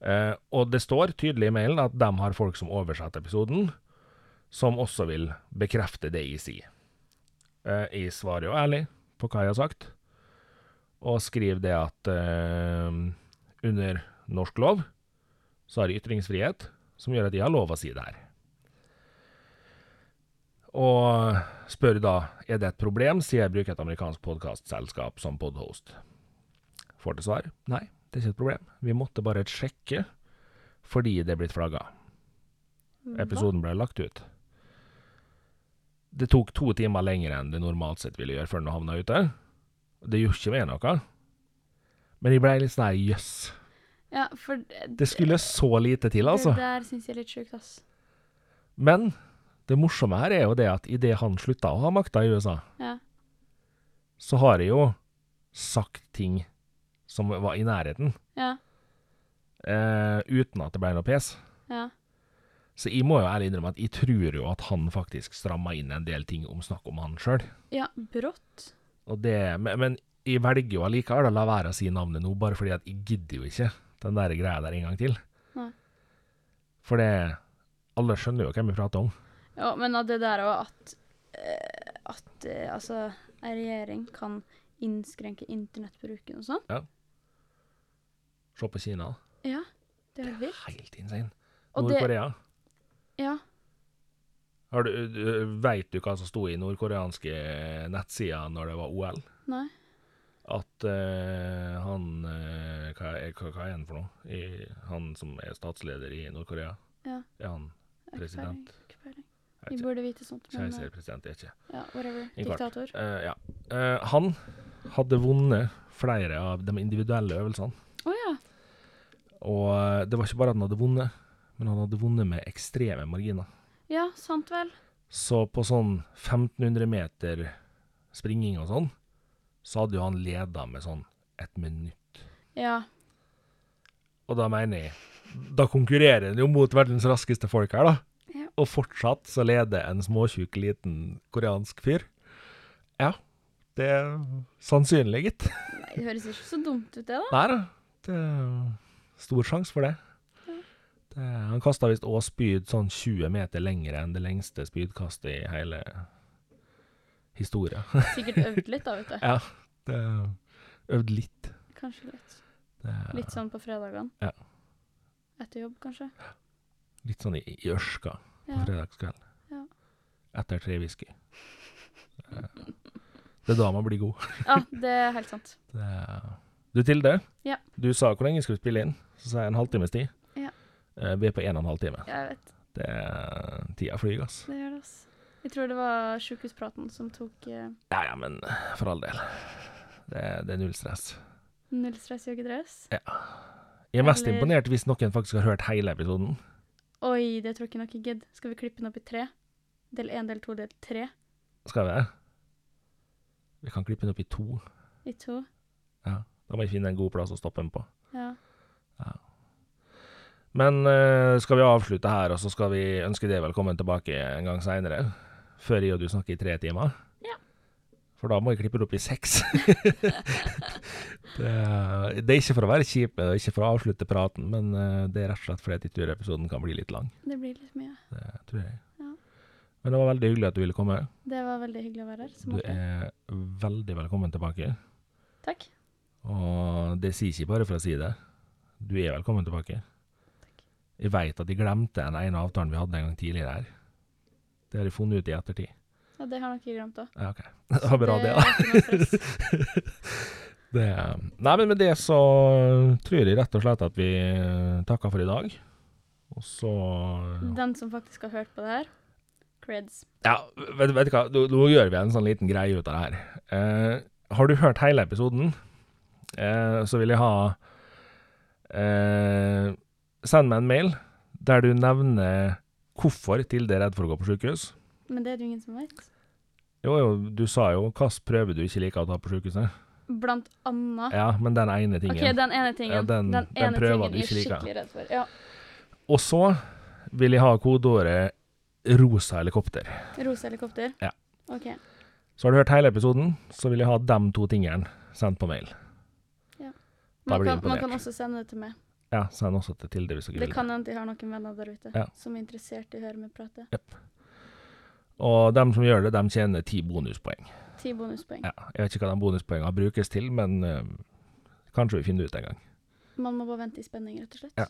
Eh, og det står tydelig i mailen at de har folk som oversetter episoden, som også vil bekrefte det jeg sier. Eh, jeg svarer jo ærlig på hva jeg har sagt, og skriver det at eh, under norsk lov så har det ytringsfrihet, som gjør at de har lov å si det her. Og spør da er det et problem, siden jeg bruker et amerikansk podkastselskap som podhost. Får til svar nei, det er ikke et problem. Vi måtte bare sjekke fordi det er blitt flagga. Episoden ble lagt ut. Det tok to timer lenger enn det normalt sett ville gjøre før den havna ute. Det gjorde ikke meg noe. Men jeg ble litt sånn jøss. Ja, for det, Det skulle så lite til, altså. Det der syns jeg er litt sjukt, ass. Men det morsomme her er jo det at idet han slutta å ha makta i USA, Ja. så har jeg jo sagt ting som var i nærheten, Ja. eh, uten at det ble noe pes. Ja. Så jeg må jo ærlig innrømme at jeg tror jo at han faktisk stramma inn en del ting om snakk om han sjøl. ja, brått. Og det, men, men jeg velger jo allikevel å la være å si navnet nå, bare fordi at jeg gidder jo ikke den der greia der en gang til. Nei. For det Alle skjønner jo hvem vi prater om. Ja, men at det der òg at eh, At eh, altså ei regjering kan innskrenke internettbruken og sånn. Ja. Se på Kina. Ja, det er helt vilt. Helt insane. Nord-Korea. Ja. Har du, vet du hva som sto i nordkoreanske nettsider når det var OL? Nei. At uh, han uh, hva, er, hva, hva er han for noe? I, han som er statsleder i Nord-Korea? Ja. Er han President. ikke peiling. Vi burde vite sånt, men eh, Keiserpresident, jeg er ikke. ja, whatever. Diktator. Uh, ja. Eh, han hadde vunnet flere av de individuelle øvelsene. Å ja. Og eh, det var ikke bare at han hadde vunnet, men han hadde vunnet med ekstreme marginer. Ja, sant vel. Så på sånn 1500 meter springing og sånn, så hadde jo han leda med sånn et minutt. Ja. Og da mener jeg Da konkurrerer han jo mot verdens raskeste folk her, da. Ja. Og fortsatt så leder en småtjukk liten koreansk fyr. Ja, det er sannsynlig, gitt. Nei, det høres ikke så dumt ut, det, da. Nei da, det er stor sjanse for det. Det han kasta visst òg spyd sånn 20 meter lengre enn det lengste spydkastet i hele historien. Sikkert øvd litt, da, vet du. ja, det øvde litt. Kanskje litt. Det Litt sånn på fredagene. Ja. Etter jobb, kanskje. litt sånn i, i ørska på Ja. fredagskvelden. Ja. Etter tre whisky. Det er- da man blir god. ja, det er helt sant. Det Du Tilde, Ja. du sa hvor lenge skulle vi spille inn. Så sa jeg en halvtimes tid. Ja. Eh, Vi er på en og en halv time. Jeg vet. Det er tida flyr, ass. Det gjør det, ass. Jeg tror det var sjukehuspraten som tok eh, Ja ja, men for all del. Det, det er null stress. null stress joggedress. Jeg er mest Eller- imponert hvis noen faktisk har hørt hele episoden. Oi, det tror jeg ikke noe gidder. Skal vi klippe den opp i tre? Del én, del to, del tre. Skal vi det? Vi kan klippe den opp i to. I to. Ja. Da må vi finne en god plass å stoppe den på. Ja. Ja. Men uh, skal vi avslutte her, og så skal vi ønske deg velkommen tilbake en gang seinere? Før jeg og du snakker i tre timer? Ja. For da må jeg klippe det opp i seks. det, er- det er ikke for å være kjip, det er ikke for å avslutte praten, men eh, det er rett og slett fordi jeg tror episoden kan bli litt lang. Det blir litt mye. Det tror jeg. Ja. Men det var veldig hyggelig at du ville komme. Det var veldig hyggelig å være her. Du er veldig velkommen tilbake. Takk. Og det sier ikke bare for å si det. Du er velkommen tilbake. Jeg veit at de glemte den ene avtalen vi hadde en gang tidligere her. Det har de funnet ut i ettertid. Ja, det har nok jeg glemt òg. Ja, OK. Det var bra, det, da. Det, nei, men med det så tror jeg rett og slett at vi takker for i dag. Og så Den som faktisk har hørt på det her, creds. Ja, vet, vet du hva, nå, nå gjør vi en sånn liten greie ut av det her. Eh, har du hørt hele episoden, eh, så vil jeg ha eh, Send meg en mail der du nevner hvorfor Tilde er redd for å gå på sykehus. Men det er det jo ingen som vet. Jo, jo, du sa jo hvilken prøve du ikke liker å ta på sykehuset. Blant annet. Ja, men den ene tingen. OK, den ene tingen. Ja, den- den ene prøver tingen du ikke er liker. skikkelig redd for. Ja. Og så vil jeg ha kodeordet rosa helikopter. Rosa helikopter? Ja. OK. Så har du hørt hele episoden, så vil jeg ha de to tingene sendt på mail. Ja. Man kan, man kan også sende det til meg. Ja, send også til Tilde hvis dere Det vil. kan hende de har noen venner der ute Ja. som er interessert i å høre meg prate. Og dem som gjør det, de tjener ti bonuspoeng. Ti bonuspoeng. Ja, jeg vet ikke hva de bonuspoengene brukes til, men uh, kanskje vi finner ut en gang. Man må bare vente i spenning, rett og slett. Ja.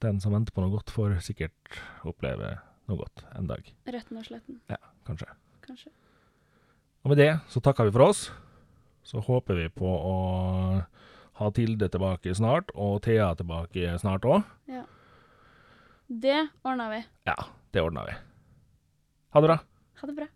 Den som venter på noe godt, får sikkert oppleve noe godt en dag. Retten og sletten, Kanskje. kanskje. Og med det så takker vi for oss. Så håper vi på å ha Tilde tilbake snart, og Thea tilbake snart òg. Ja. Det ordna vi. Ja, det ordna vi. Ha det bra. Ha det bra.